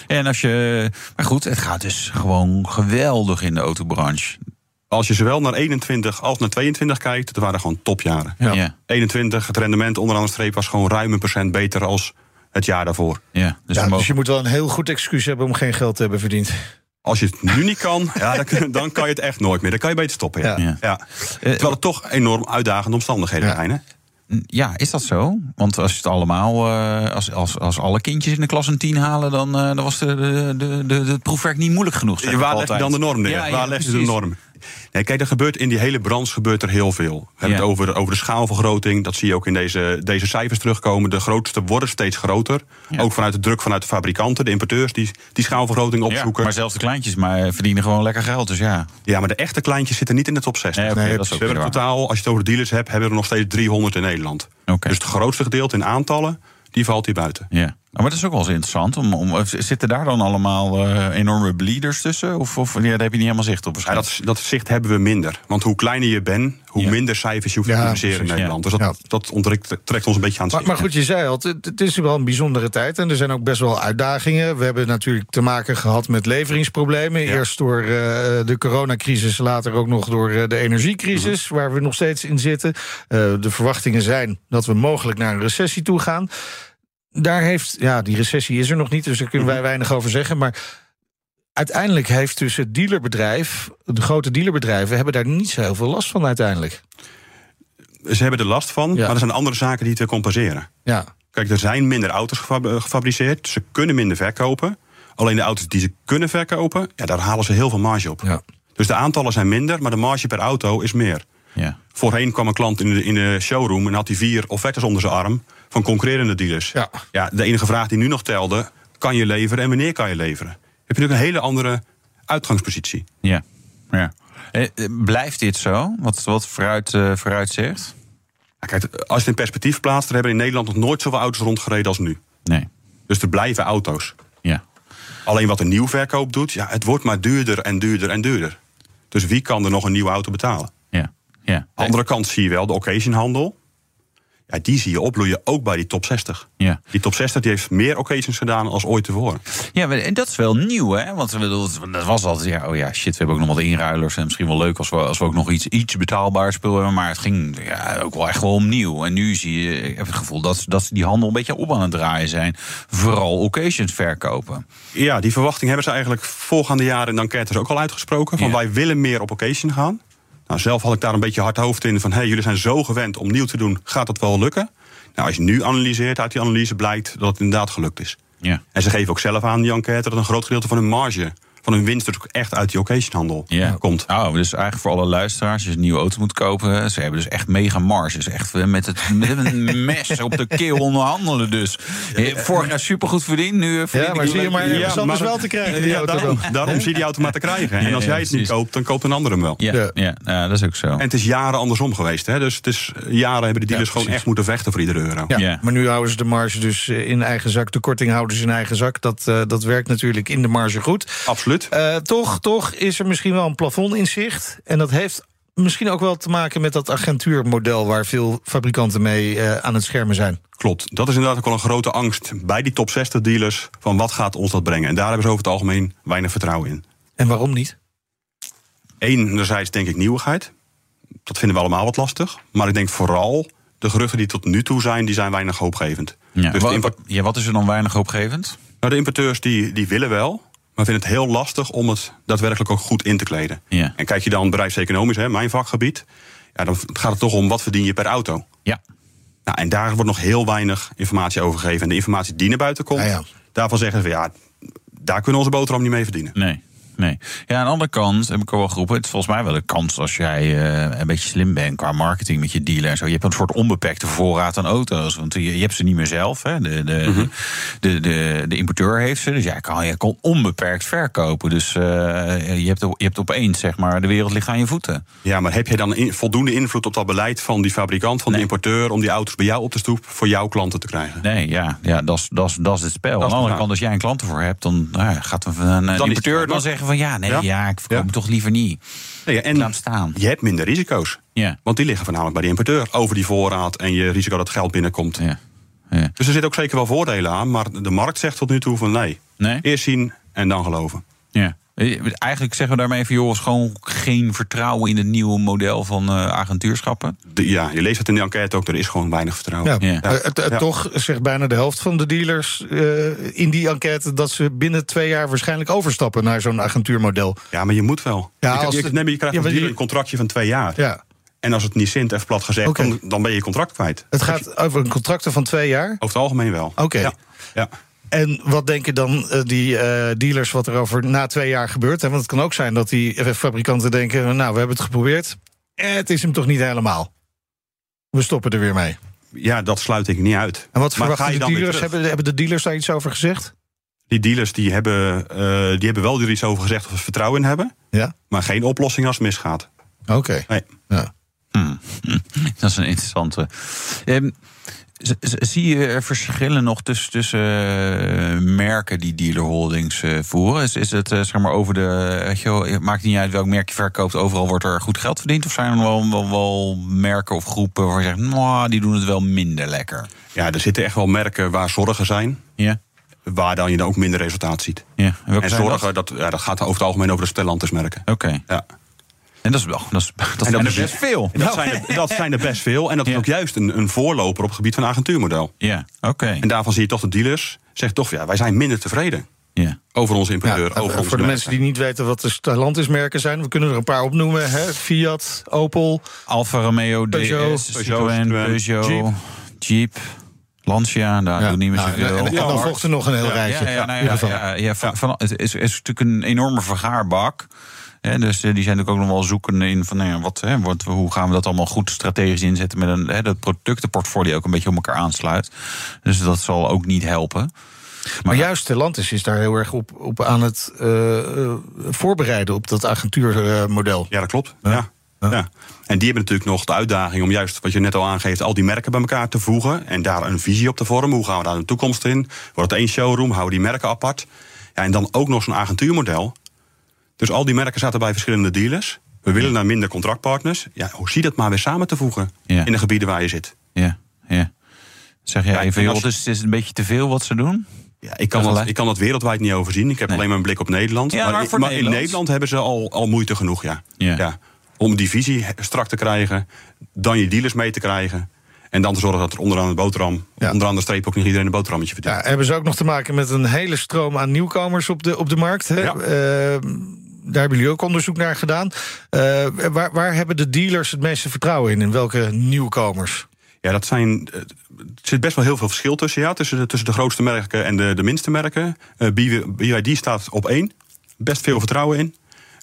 S4: En als je, maar goed, het gaat dus gewoon geweldig in de autobranche.
S8: Als je zowel naar 21 als naar 22 kijkt, dat waren gewoon topjaren.
S4: Ja. Ja.
S8: 21, het rendement onderaan de streep was gewoon ruim een procent beter als het jaar daarvoor.
S4: Ja,
S3: dus, ja, dus je moet wel een heel goed excuus hebben om geen geld te hebben verdiend.
S8: Als je het nu niet kan, (laughs) ja, dan, dan, kan je het echt nooit meer. Dan kan je beter stoppen. Ja.
S4: Ja.
S8: Ja. Terwijl het toch enorm uitdagende omstandigheden zijn. Hè?
S4: Ja, is dat zo? Want als je het allemaal, uh, als, als, als alle kindjes in de klas een 10 halen, dan, uh, dan was de, de, de, de, het proefwerk niet moeilijk genoeg.
S8: Waar leg je dan de norm neer?
S4: Ja,
S8: Waar leg je de norm? Nee, kijk, er gebeurt in die hele branche gebeurt er heel veel. We hebben het over, over de schaalvergroting. Dat zie je ook in deze, deze cijfers terugkomen. De grootste worden steeds groter. Ook vanuit de druk vanuit de fabrikanten, de importeurs, die, die schaalvergroting opzoeken.
S4: maar zelfs de kleintjes maar verdienen gewoon lekker geld. Dus ja.
S8: Ja, maar de echte kleintjes zitten niet in de top 60.
S4: Nee, okay,
S8: nee,
S4: dat is
S8: we hebben totaal, als je het over dealers hebt, hebben we er nog steeds 300 in Nederland.
S4: Okay.
S8: Dus het grootste gedeelte in aantallen, die valt hier buiten.
S4: Ja. Maar dat is ook wel eens interessant. Om, om, zitten daar dan allemaal uh, enorme bleeders tussen? Of, of ja, daar heb je niet helemaal zicht op?
S8: Ja, dat, dat, zicht hebben we minder. Want hoe kleiner je bent, hoe ja. minder cijfers je hoeft te produceren in Nederland. Dus dat, dat onttrekt, trekt ons een beetje aan het
S3: maar, maar goed, je zei al, het, het is wel een bijzondere tijd. En er zijn ook best wel uitdagingen. We hebben natuurlijk te maken gehad met leveringsproblemen. Eerst door uh, de coronacrisis, later ook nog door uh, de energiecrisis... Mm -hmm. waar we nog steeds in zitten. de verwachtingen zijn dat we mogelijk naar een recessie toe gaan daar heeft, ja, die recessie is er nog niet, dus daar kunnen wij weinig over zeggen. Maar uiteindelijk heeft dus het dealerbedrijf, de grote dealerbedrijven, hebben daar niet zo heel veel last van uiteindelijk.
S8: Ze hebben er last van, ja. maar er zijn andere zaken die te compenseren.
S3: Ja.
S8: Kijk, er zijn minder auto's gefabriceerd, ze kunnen minder verkopen. Alleen de auto's die ze kunnen verkopen, ja, daar halen ze heel veel marge op.
S3: Ja.
S8: Dus de aantallen zijn minder, maar de marge per auto is meer.
S4: Ja.
S8: Voorheen kwam een klant in de, in de showroom en had hij vier offertes onder zijn arm van concurrerende dealers.
S3: Ja.
S8: Ja, de enige vraag die nu nog telde, kan je leveren en wanneer kan je leveren? Heb je natuurlijk een hele andere uitgangspositie.
S4: Ja, ja. Eh, blijft dit zo? Wat, wat vooruit, uh, vooruit zegt?
S8: Ja, kijk, als je het in perspectief plaatst, er hebben in Nederland nog nooit zoveel auto's rondgereden als nu.
S4: Nee.
S8: Dus er blijven auto's.
S4: Ja.
S8: Alleen wat een nieuwverkoop doet, ja, het wordt maar duurder en duurder en duurder. Dus wie kan er nog een nieuwe auto betalen?
S4: Ja. ja.
S8: Andere kant zie je wel de occasionhandel. Ja, die zie je opbloeien ook bij die top 60.
S4: Ja.
S8: Die top 60 die heeft meer occasions gedaan als ooit tevoren.
S4: Ja, en dat is wel nieuw, hè? Want dat was altijd, ja, oh ja, shit, we hebben ook nog wat inruilers. En misschien wel leuk als we, als we ook nog iets, iets betaalbaar spul hebben. Maar het ging ja, ook wel echt wel om nieuw. En nu zie je, ik heb het gevoel dat, dat die handel een beetje op aan het draaien zijn. Vooral occasions verkopen.
S8: Ja, die verwachting hebben ze eigenlijk voorgaande jaren in enquêtes ook al uitgesproken. Van
S4: Ja.
S8: wij willen meer op occasion gaan. Nou, zelf had ik daar een beetje hard hoofd in van... hey, jullie zijn zo gewend om nieuw te doen, gaat dat wel lukken? Nou, als je nu analyseert, uit die analyse blijkt dat het inderdaad gelukt is.
S4: Ja.
S8: En ze geven ook zelf aan, die enquête, dat een groot gedeelte van hun marge... van hun winst dus ook echt uit die occasionhandel
S4: Ja.
S8: komt.
S4: Oh, dus eigenlijk voor alle luisteraars, als je een nieuwe auto moet kopen, ze hebben dus echt mega marges. Echt eh, met, het, met een (laughs) mes op de keel onderhandelen dus. Eh, Vorig jaar supergoed verdiend, nu eh, verdien
S3: Ja, maar zie je maar,
S4: Ja,
S3: is wel te krijgen. Die (laughs)
S8: Ja,
S3: auto
S8: daarom, daarom zie je die auto maar te krijgen. En als jij het niet koopt, dan koopt een ander hem wel.
S4: Ja, ja.
S3: Ja.
S4: ja, dat is ook zo.
S8: En het is jaren andersom geweest. Hè? Dus het is, jaren hebben de dealers
S4: Ja,
S8: gewoon echt moeten vechten voor iedere euro.
S3: Ja,
S4: Ja.
S3: maar nu houden ze de marge dus eh, in eigen zak. De korting houden ze in eigen zak. Dat, eh, dat werkt natuurlijk in de marge goed.
S8: Absoluut.
S3: Eh, toch, toch is er misschien wel een plafond in zicht. En dat heeft misschien ook wel te maken met dat agentuurmodel... waar veel fabrikanten mee eh, aan het schermen zijn.
S8: Klopt. Dat is inderdaad ook wel een grote angst bij die top 60 dealers. Van wat gaat ons dat brengen? En daar hebben ze over het algemeen weinig vertrouwen in.
S3: En waarom niet?
S8: Enerzijds denk ik nieuwigheid. Dat vinden we allemaal wat lastig. Maar ik denk vooral de geruchten die tot nu toe zijn, die zijn weinig hoopgevend.
S4: Ja.
S8: Dus
S4: Wa-
S8: de, import-
S4: ja, wat is er dan weinig hoopgevend?
S8: nou, de importeurs die, die willen wel, maar vinden het heel lastig om het daadwerkelijk ook goed in te kleden.
S4: Ja.
S8: En kijk je dan bedrijfseconomisch, hè, mijn vakgebied, ja, dan gaat het toch om wat verdien je per auto.
S4: Ja.
S8: Nou, en daar wordt nog heel weinig informatie over gegeven. En de informatie die naar buiten komt,
S3: Ja, ja.
S8: daarvan zeggen ze ja, daar kunnen we onze boterham niet mee verdienen.
S4: Nee. Nee. Ja, aan de andere kant heb ik al wel geroepen. Het is volgens mij wel een kans als jij eh, een beetje slim bent qua marketing met je dealer en zo. Je hebt een soort onbeperkte voorraad aan auto's. Want je, je hebt ze niet meer zelf. Hè. De, de,
S8: Mhm.
S4: de, de, de importeur heeft ze. Dus jij kan, je kan onbeperkt verkopen. Dus eh, je, hebt, je hebt opeens, zeg maar, de wereld ligt aan je voeten.
S8: Ja, maar heb je dan in- voldoende invloed op dat beleid van die fabrikant, van
S4: Nee.
S8: de importeur, om die auto's bij jou op de stoep voor jouw klanten te krijgen?
S4: Nee, ja, ja dat is- het spel.
S8: Dat
S4: aan de andere kant, als jij een klant ervoor hebt, dan nou gaat een, een,
S8: het
S4: importeur dan zeggen van ja, nee, ja,
S8: Ja.
S4: ik verkoop
S8: Ja.
S4: toch liever niet.
S8: Nee, en
S4: Laat staan.
S8: je hebt minder risico's.
S4: Ja.
S8: Want die liggen voornamelijk bij de importeur over die voorraad en je risico dat geld binnenkomt.
S4: Ja. Ja.
S8: Dus er zitten ook zeker wel voordelen aan, maar de markt zegt tot nu toe van nee.
S4: Nee?
S8: Eerst zien en dan geloven.
S4: Ja. Eigenlijk zeggen we daarmee van joh, is gewoon geen vertrouwen in het nieuwe model van eh, agentuurschappen.
S8: De- ja, je leest het in de enquête ook, er is gewoon weinig vertrouwen.
S3: Ja.
S4: Ja.
S3: Eh, het, het
S8: Ja.
S3: Toch zegt bijna de helft van de dealers eh, in die enquête... dat ze binnen twee jaar waarschijnlijk overstappen naar zo'n agentuurmodel.
S8: Ja, maar je moet wel.
S3: Ja,
S8: je,
S3: als
S8: je, maar je krijgt
S3: Ja, je-
S8: een contractje van twee jaar.
S3: Ja.
S8: En als het niet zint, even plat gezegd, dan, dan ben je je contract kwijt.
S3: Het gaat over een contracten van twee jaar.
S8: Over het algemeen wel.
S3: Oké.
S8: Ja. ja.
S3: En wat denken dan uh, die uh, dealers wat er over na twee jaar gebeurt? Hè? Want het kan ook zijn dat die fabrikanten denken: nou, we hebben het geprobeerd. Eh, het is hem toch niet helemaal. We stoppen er weer mee.
S8: Ja, dat sluit ik niet uit.
S3: En wat verwachten de dealers? Hebben, hebben de dealers daar iets over gezegd?
S8: Die dealers die hebben, uh, die hebben wel er iets over gezegd of ze vertrouwen in hebben.
S3: Ja.
S8: Maar geen oplossing als het misgaat.
S3: Oké. Okay.
S8: Nee.
S3: Ja.
S4: Hmm. (laughs) Dat is een interessante. Um, Zie je verschillen nog tussen, tussen uh, merken die dealerholdings uh, voeren? Is, is het uh, zeg maar over de. Weet je wel, het maakt niet uit welk merk je verkoopt, overal wordt er goed geld verdiend? Of zijn er wel, wel, wel merken of groepen waar je zegt, nou, die doen het wel minder lekker?
S8: Ja, er zitten echt wel merken waar zorgen zijn.
S4: Ja.
S8: Waar dan je dan ook minder resultaat ziet.
S4: Ja. En,
S8: en zorgen, dat? Dat, ja, dat gaat over het algemeen over de Stellantis-merken.
S4: Oké. Okay.
S8: Ja.
S4: En dat is wel, dat, is, (laughs) dat, zijn er best veel.
S8: Dat, zijn er, dat zijn er best veel. En dat is ook juist een, een voorloper op het gebied van agentuurmodel.
S4: Ja, oké.
S8: En daarvan zie je toch de dealers zeggen toch, ja, wij zijn minder tevreden.
S4: Ja.
S8: Over onze importeur.
S3: Ja,
S8: over
S3: voor de mensen die niet weten wat de Stellantis-merken zijn, we kunnen er een paar opnoemen: hè? Fiat, Opel,
S4: Alfa Romeo,
S3: Peugeot,
S4: DS, Citroën, Peugeot, Jeep. Jeep. Lancia, daar ja. doet niet meer
S3: nou,
S4: zoveel.
S3: En, en, dan volgt er nog een heel rijtje.
S4: Ja, ja, nou, ja, ja, ja, van, van, het is, is natuurlijk een enorme vergaarbak. He, dus die zijn natuurlijk ook nog wel zoeken in van nou ja, wat, he, wat, hoe gaan we dat allemaal goed strategisch inzetten met een he, dat productenportfolio ook een beetje op elkaar aansluit. Dus dat zal ook niet helpen.
S3: Maar, maar juist Stellantis is daar heel erg op, op aan het uh, voorbereiden op dat agentuurmodel.
S8: ja, dat klopt. Ja. ja. Ja. En die hebben natuurlijk nog de uitdaging om juist, wat je net al aangeeft, al die merken bij elkaar te voegen. En daar een visie op te vormen. Hoe gaan we daar de toekomst in? Wordt het één showroom? Houden die merken apart? Ja, en dan ook nog zo'n agentuurmodel. Dus al die merken zaten bij verschillende dealers. We willen naar minder contractpartners. Ja, hoe zie je dat maar weer samen te voegen
S4: ja.
S8: in de gebieden waar je zit?
S4: Ja, ja. Zeg jij ja, even, joh, het is, een beetje te veel wat ze doen?
S8: Ja, ik kan, dat, ik kan dat wereldwijd niet overzien. Ik heb
S4: Nee.
S8: alleen maar een blik op Nederland.
S4: Ja, maar voor
S8: maar in
S4: Nederland?
S8: Hebben ze al, al moeite genoeg, ja.
S4: Ja.
S8: Om die visie strak te krijgen, dan je dealers mee te krijgen. En dan te zorgen dat er onderaan de boterham, onderaan de streep ook niet iedereen een boterhammetje verdient.
S3: Ja, hebben ze ook nog te maken met een hele stroom aan nieuwkomers op de, op de markt? Hè?
S8: Ja.
S3: Eh, daar hebben jullie ook onderzoek naar gedaan. Eh, waar, waar hebben de dealers het meeste vertrouwen in? In welke nieuwkomers?
S8: Ja, dat zijn. eh, Er zit best wel heel veel verschil tussen, ja, tussen, de, tussen de grootste merken en de, de minste merken. Eh, BYD staat op één. Best veel vertrouwen in.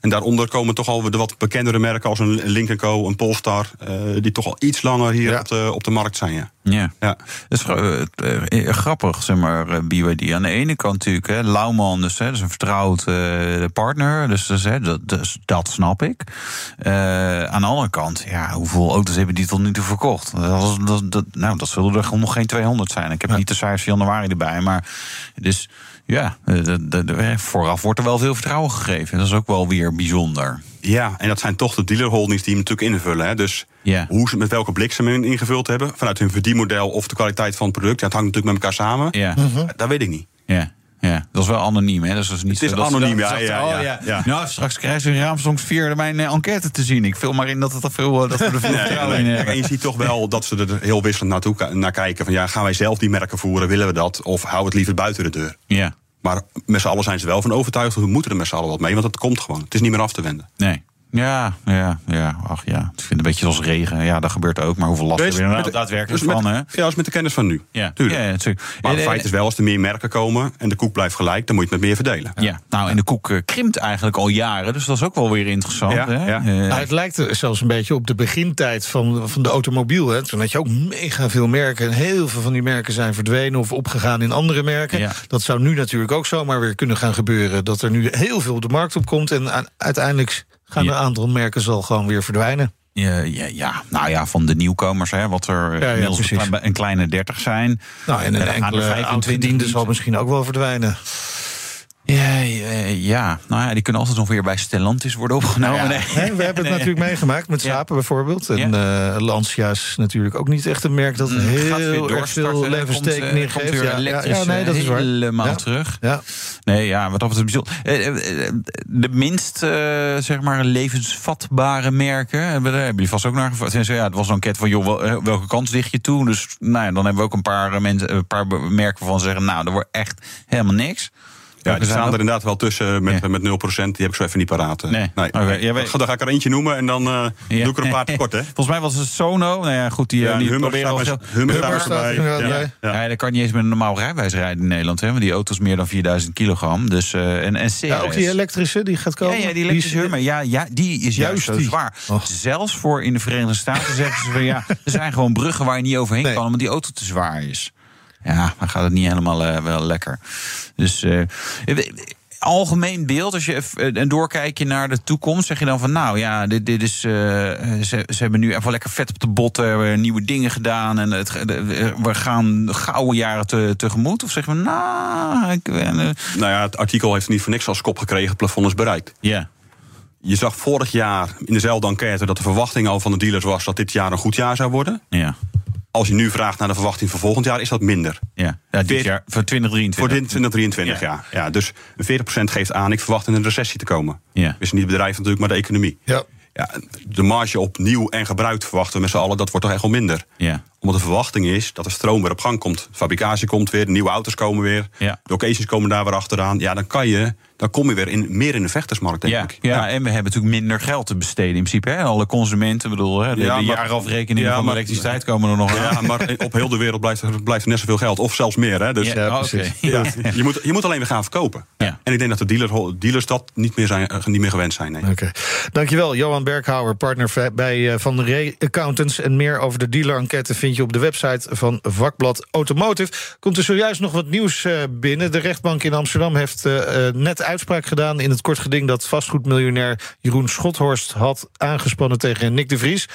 S8: En daaronder komen toch al de wat bekendere merken als een Link Co, een Polestar, eh, die toch al iets langer hier op, de, op de markt zijn. Ja.
S4: Ja.
S8: Ja.
S4: Dat is eh, eh, grappig, zeg maar, eh, BYD. Aan de ene kant natuurlijk, hè, Lauwman, dus, hè, dat is een vertrouwd eh, partner. Dus, dus, hè, dat, dus dat snap ik. Eh, aan de andere kant, ja, hoeveel auto's hebben die tot nu toe verkocht? Dat, was- dat, dat, nou, dat zullen er nog geen 200 zijn. Ik heb niet de cijfers van januari erbij, maar dus ja, eh, de, de, de- vooraf wordt er wel veel vertrouwen gegeven. Dat is ook wel weer bijzonder.
S8: Ja, en dat zijn toch de dealerholdings die hem natuurlijk invullen. Hè. Dus
S4: Ja.
S8: hoe ze met welke blik ze hem ingevuld hebben, vanuit hun verdienmodel of de kwaliteit van het product, het hangt natuurlijk met elkaar samen.
S4: Ja.
S8: Dat weet ik niet.
S4: Ja. Ja, dat is wel anoniem, hè? Dus dat is niet
S8: Het is
S4: dat
S8: anoniem,
S4: dat-
S8: ja,
S4: dat
S8: ja,
S4: oh,
S8: ja, ja.
S4: Nou, straks krijgen ze in Raamsongs 4 mijn eh, enquête te zien. Ik vul maar in dat, het er veel, eh, dat we er veel (laughs) vertrouwen in
S8: En je ziet toch wel dat ze er heel wisselend naartoe naar kijken. Van ja, gaan wij zelf die merken voeren? Willen we dat? Of hou het liever buiten de deur?
S4: Ja.
S8: Maar met z'n allen zijn ze wel van overtuigd. We moeten er met z'n allen wat mee, want het komt gewoon. Het is niet meer af te wenden.
S4: Nee. Ja, ja, ja. Ach ja. Ik vind het een beetje als regen. Ja, dat gebeurt ook. Maar hoeveel last
S8: Wees-
S4: hebben we nou daadwerkelijk
S8: dus
S4: van,
S8: met-
S4: hè?
S8: Ja, dat is met de kennis van nu.
S4: Ja,
S8: Tuurlijk.
S4: Ja.
S8: Maar het
S4: Eh,
S8: feit is wel, als er meer merken komen en de koek blijft gelijk, dan moet je het met meer verdelen.
S4: Ja, nou, en de koek eh, krimpt eigenlijk al jaren. Dus dat is ook wel weer interessant.
S8: Ja,
S4: hè?
S8: ja.
S4: Eh,
S3: Nou, het lijkt er zelfs een beetje op de begintijd van, van de automobiel. Hè. Toen had je ook mega veel merken. En heel veel van die merken zijn verdwenen of opgegaan in andere merken.
S4: Ja.
S3: Dat zou nu natuurlijk ook zomaar weer kunnen gaan gebeuren. Dat er nu heel veel op de markt op komt. En uiteindelijk gaan een aantal merken zal gewoon weer verdwijnen.
S4: Ja, ja, ja, nou ja, van de nieuwkomers, hè, wat er
S3: ja,
S4: inmiddels een, kleine 30 zijn.
S3: Nou, en een
S4: er
S3: enkele
S4: 25
S3: oud-gediende zal misschien ook wel verdwijnen.
S4: Ja, ja, ja, nou ja, die kunnen altijd nog weer bij Stellantis worden opgenomen.
S3: Nou ja,
S4: Nee.
S3: we hebben het natuurlijk meegemaakt met Sapen bijvoorbeeld. En eh, Lancia is natuurlijk ook niet echt een merk dat
S4: Mm,
S3: heel erg veel
S4: Er komt, eh,
S3: geeft.
S4: komt weer elektrisch,
S3: nee, dat is waar.
S4: helemaal
S3: Ja.
S4: terug.
S3: Ja.
S4: Nee, ja, wat dat betreft bijzonder. Eh, eh, eh, De minst, eh, zeg maar, levensvatbare merken, hebben daar hebben jullie vast ook naar gevraagd. Ja, het was een enquête van, joh, wel- eh, welke kans dicht je toe? Dus nou ja, dan hebben we ook een paar, eh, mensen, een paar merken van zeggen, nou, er wordt echt helemaal niks.
S8: Ja, die staan er inderdaad wel tussen met, met 0%. Die heb ik zo even niet paraat.
S4: Nee.
S8: nee.
S4: Okay, ja, wij...
S8: Dan ga ik er eentje noemen en dan uh, ja. doe ik er een paar (laughs) tekort. Hè?
S4: Volgens mij was het Sono. Nou ja, goed, die,
S8: ja,
S4: die
S8: Hummer
S4: proberen
S8: staat, Hummer Hummer staat erbij.
S4: Ja. Ja. Ja. dan kan je niet eens met een normaal rijbewijs rijden in Nederland. Hè, want die auto is meer dan 4000 kilogram. Dus, uh, en, en.
S3: Ja, ook die elektrische die gaat komen.
S4: Ja, ja die elektrische Hummer. Ja, ja, die is juist, juist zo zwaar. Oh. Zelfs voor in de Verenigde Staten zeggen ze van ja, er zijn gewoon bruggen waar je niet overheen nee. kan omdat die auto te zwaar is. Ja, dan gaat het niet helemaal uh, wel lekker. Dus uh, algemeen beeld, als je een doorkijkje naar de toekomst, zeg je dan van nou ja, dit, dit is. Uh, ze, ze hebben nu even lekker vet op de botten, nieuwe dingen gedaan en het, we gaan gouden jaren te, tegemoet? Of zeggen we nou. Ik, uh,
S8: nou ja, het artikel heeft niet voor niks als kop gekregen, het plafond is bereikt.
S4: Ja. Yeah.
S8: Je zag vorig jaar in dezelfde enquête dat de verwachting al van de dealers was dat dit jaar een goed jaar zou worden.
S4: Ja.
S8: Als je nu vraagt naar de verwachting voor volgend jaar, is dat minder.
S4: Ja, ja dit jaar, voor 2023.
S8: Voor 2023, ja. ja. ja. Dus 40% geeft aan, ik verwacht in een recessie te komen.
S4: Ja.
S8: Dus niet het bedrijf natuurlijk, maar de economie.
S3: Ja.
S8: Ja, de marge op nieuw en gebruikt verwachten we met z'n allen, dat wordt toch echt wel minder.
S4: Ja.
S8: Omdat de verwachting is dat de stroom weer op gang komt. De fabricatie komt weer, nieuwe auto's komen weer.
S4: Ja.
S8: De occasions komen daar weer achteraan. Ja, dan kan je, dan kom je weer in, meer in de vechtersmarkt, denk
S4: ja,
S8: ik.
S4: Ja, ja, en we hebben natuurlijk minder geld te besteden in principe. Hè? Alle consumenten, bedoel, hè? de,
S8: Ja,
S4: de
S8: maar-
S4: jaarafrekeningen
S8: Ja,
S4: van de
S8: maar-
S4: elektriciteit komen er nog aan.
S8: Ja, maar op heel de wereld blijft er, blijft er net zoveel geld. Of zelfs meer. Hè? Dus
S4: Ja, Ja, precies. (laughs) oké.
S8: Ja, je, moet, je moet alleen weer gaan verkopen.
S4: Ja.
S8: En ik denk dat de dealers, dealers dat niet meer, zijn, eh, niet meer gewend zijn. Nee.
S3: Oké. Dankjewel, Johan Berghouwer, partner bij eh, Van de Ree Accountants. En meer over de dealer-enquête vind je op de website van vakblad Automotive. Komt er zojuist nog wat nieuws eh, binnen. De rechtbank in Amsterdam heeft eh, eh, net uitspraak gedaan in het kort geding dat vastgoedmiljonair Jeroen Schothorst had aangespannen tegen Nick de Vries.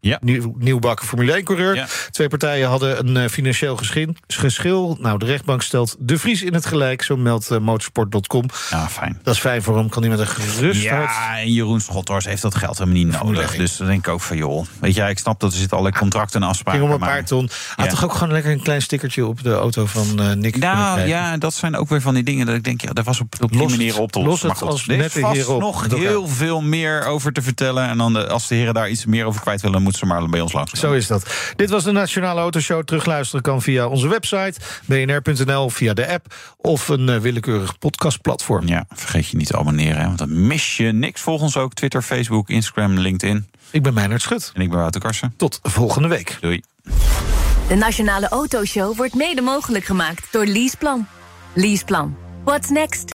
S4: Ja.
S3: Nieuw, nieuwbakken Formule 1-coureur.
S4: Ja.
S3: Twee partijen hadden een eh, financieel geschin- geschil. Nou, de rechtbank stelt de Vries in het gelijk, zo meldt eh, motorsport.com.
S4: Ja, fijn.
S3: Dat is fijn voor hem, kan hij met een gerust.
S4: Ja, en Jeroen Schothorst heeft dat geld helemaal niet nodig. Dus dan denk ik ook van, joh, weet je, ik snap dat er zitten allerlei contracten en afspraken.
S3: ging om een paar ton. Had toch ook gewoon lekker een klein stickertje op de auto van eh, Nick
S4: Nou ja, dat zijn ook weer van die dingen dat ik denk, ja, dat was op, op die
S3: Los het-
S4: manier op te
S3: los
S4: lossen.
S3: het
S4: Maar goed,
S3: als
S4: er vast nog heel veel meer over te vertellen. En dan de, als de heren daar iets meer over kwijt willen, moeten ze maar bij ons langs.
S3: Zo is dat. Dit was de Nationale Autoshow. Terugluisteren kan via onze website, bnr.nl, via de app... of een eh, willekeurig podcastplatform.
S4: Ja, vergeet je niet te abonneren, hè, want dan mis je niks. Volg ons ook Twitter, Facebook, Instagram, LinkedIn.
S3: Ik ben Meijnerd Schut.
S4: En ik ben Wouter Karsen.
S3: Tot volgende week.
S4: Doei.
S1: De Nationale Autoshow wordt mede mogelijk gemaakt door Leaseplan. Leaseplan. What's next?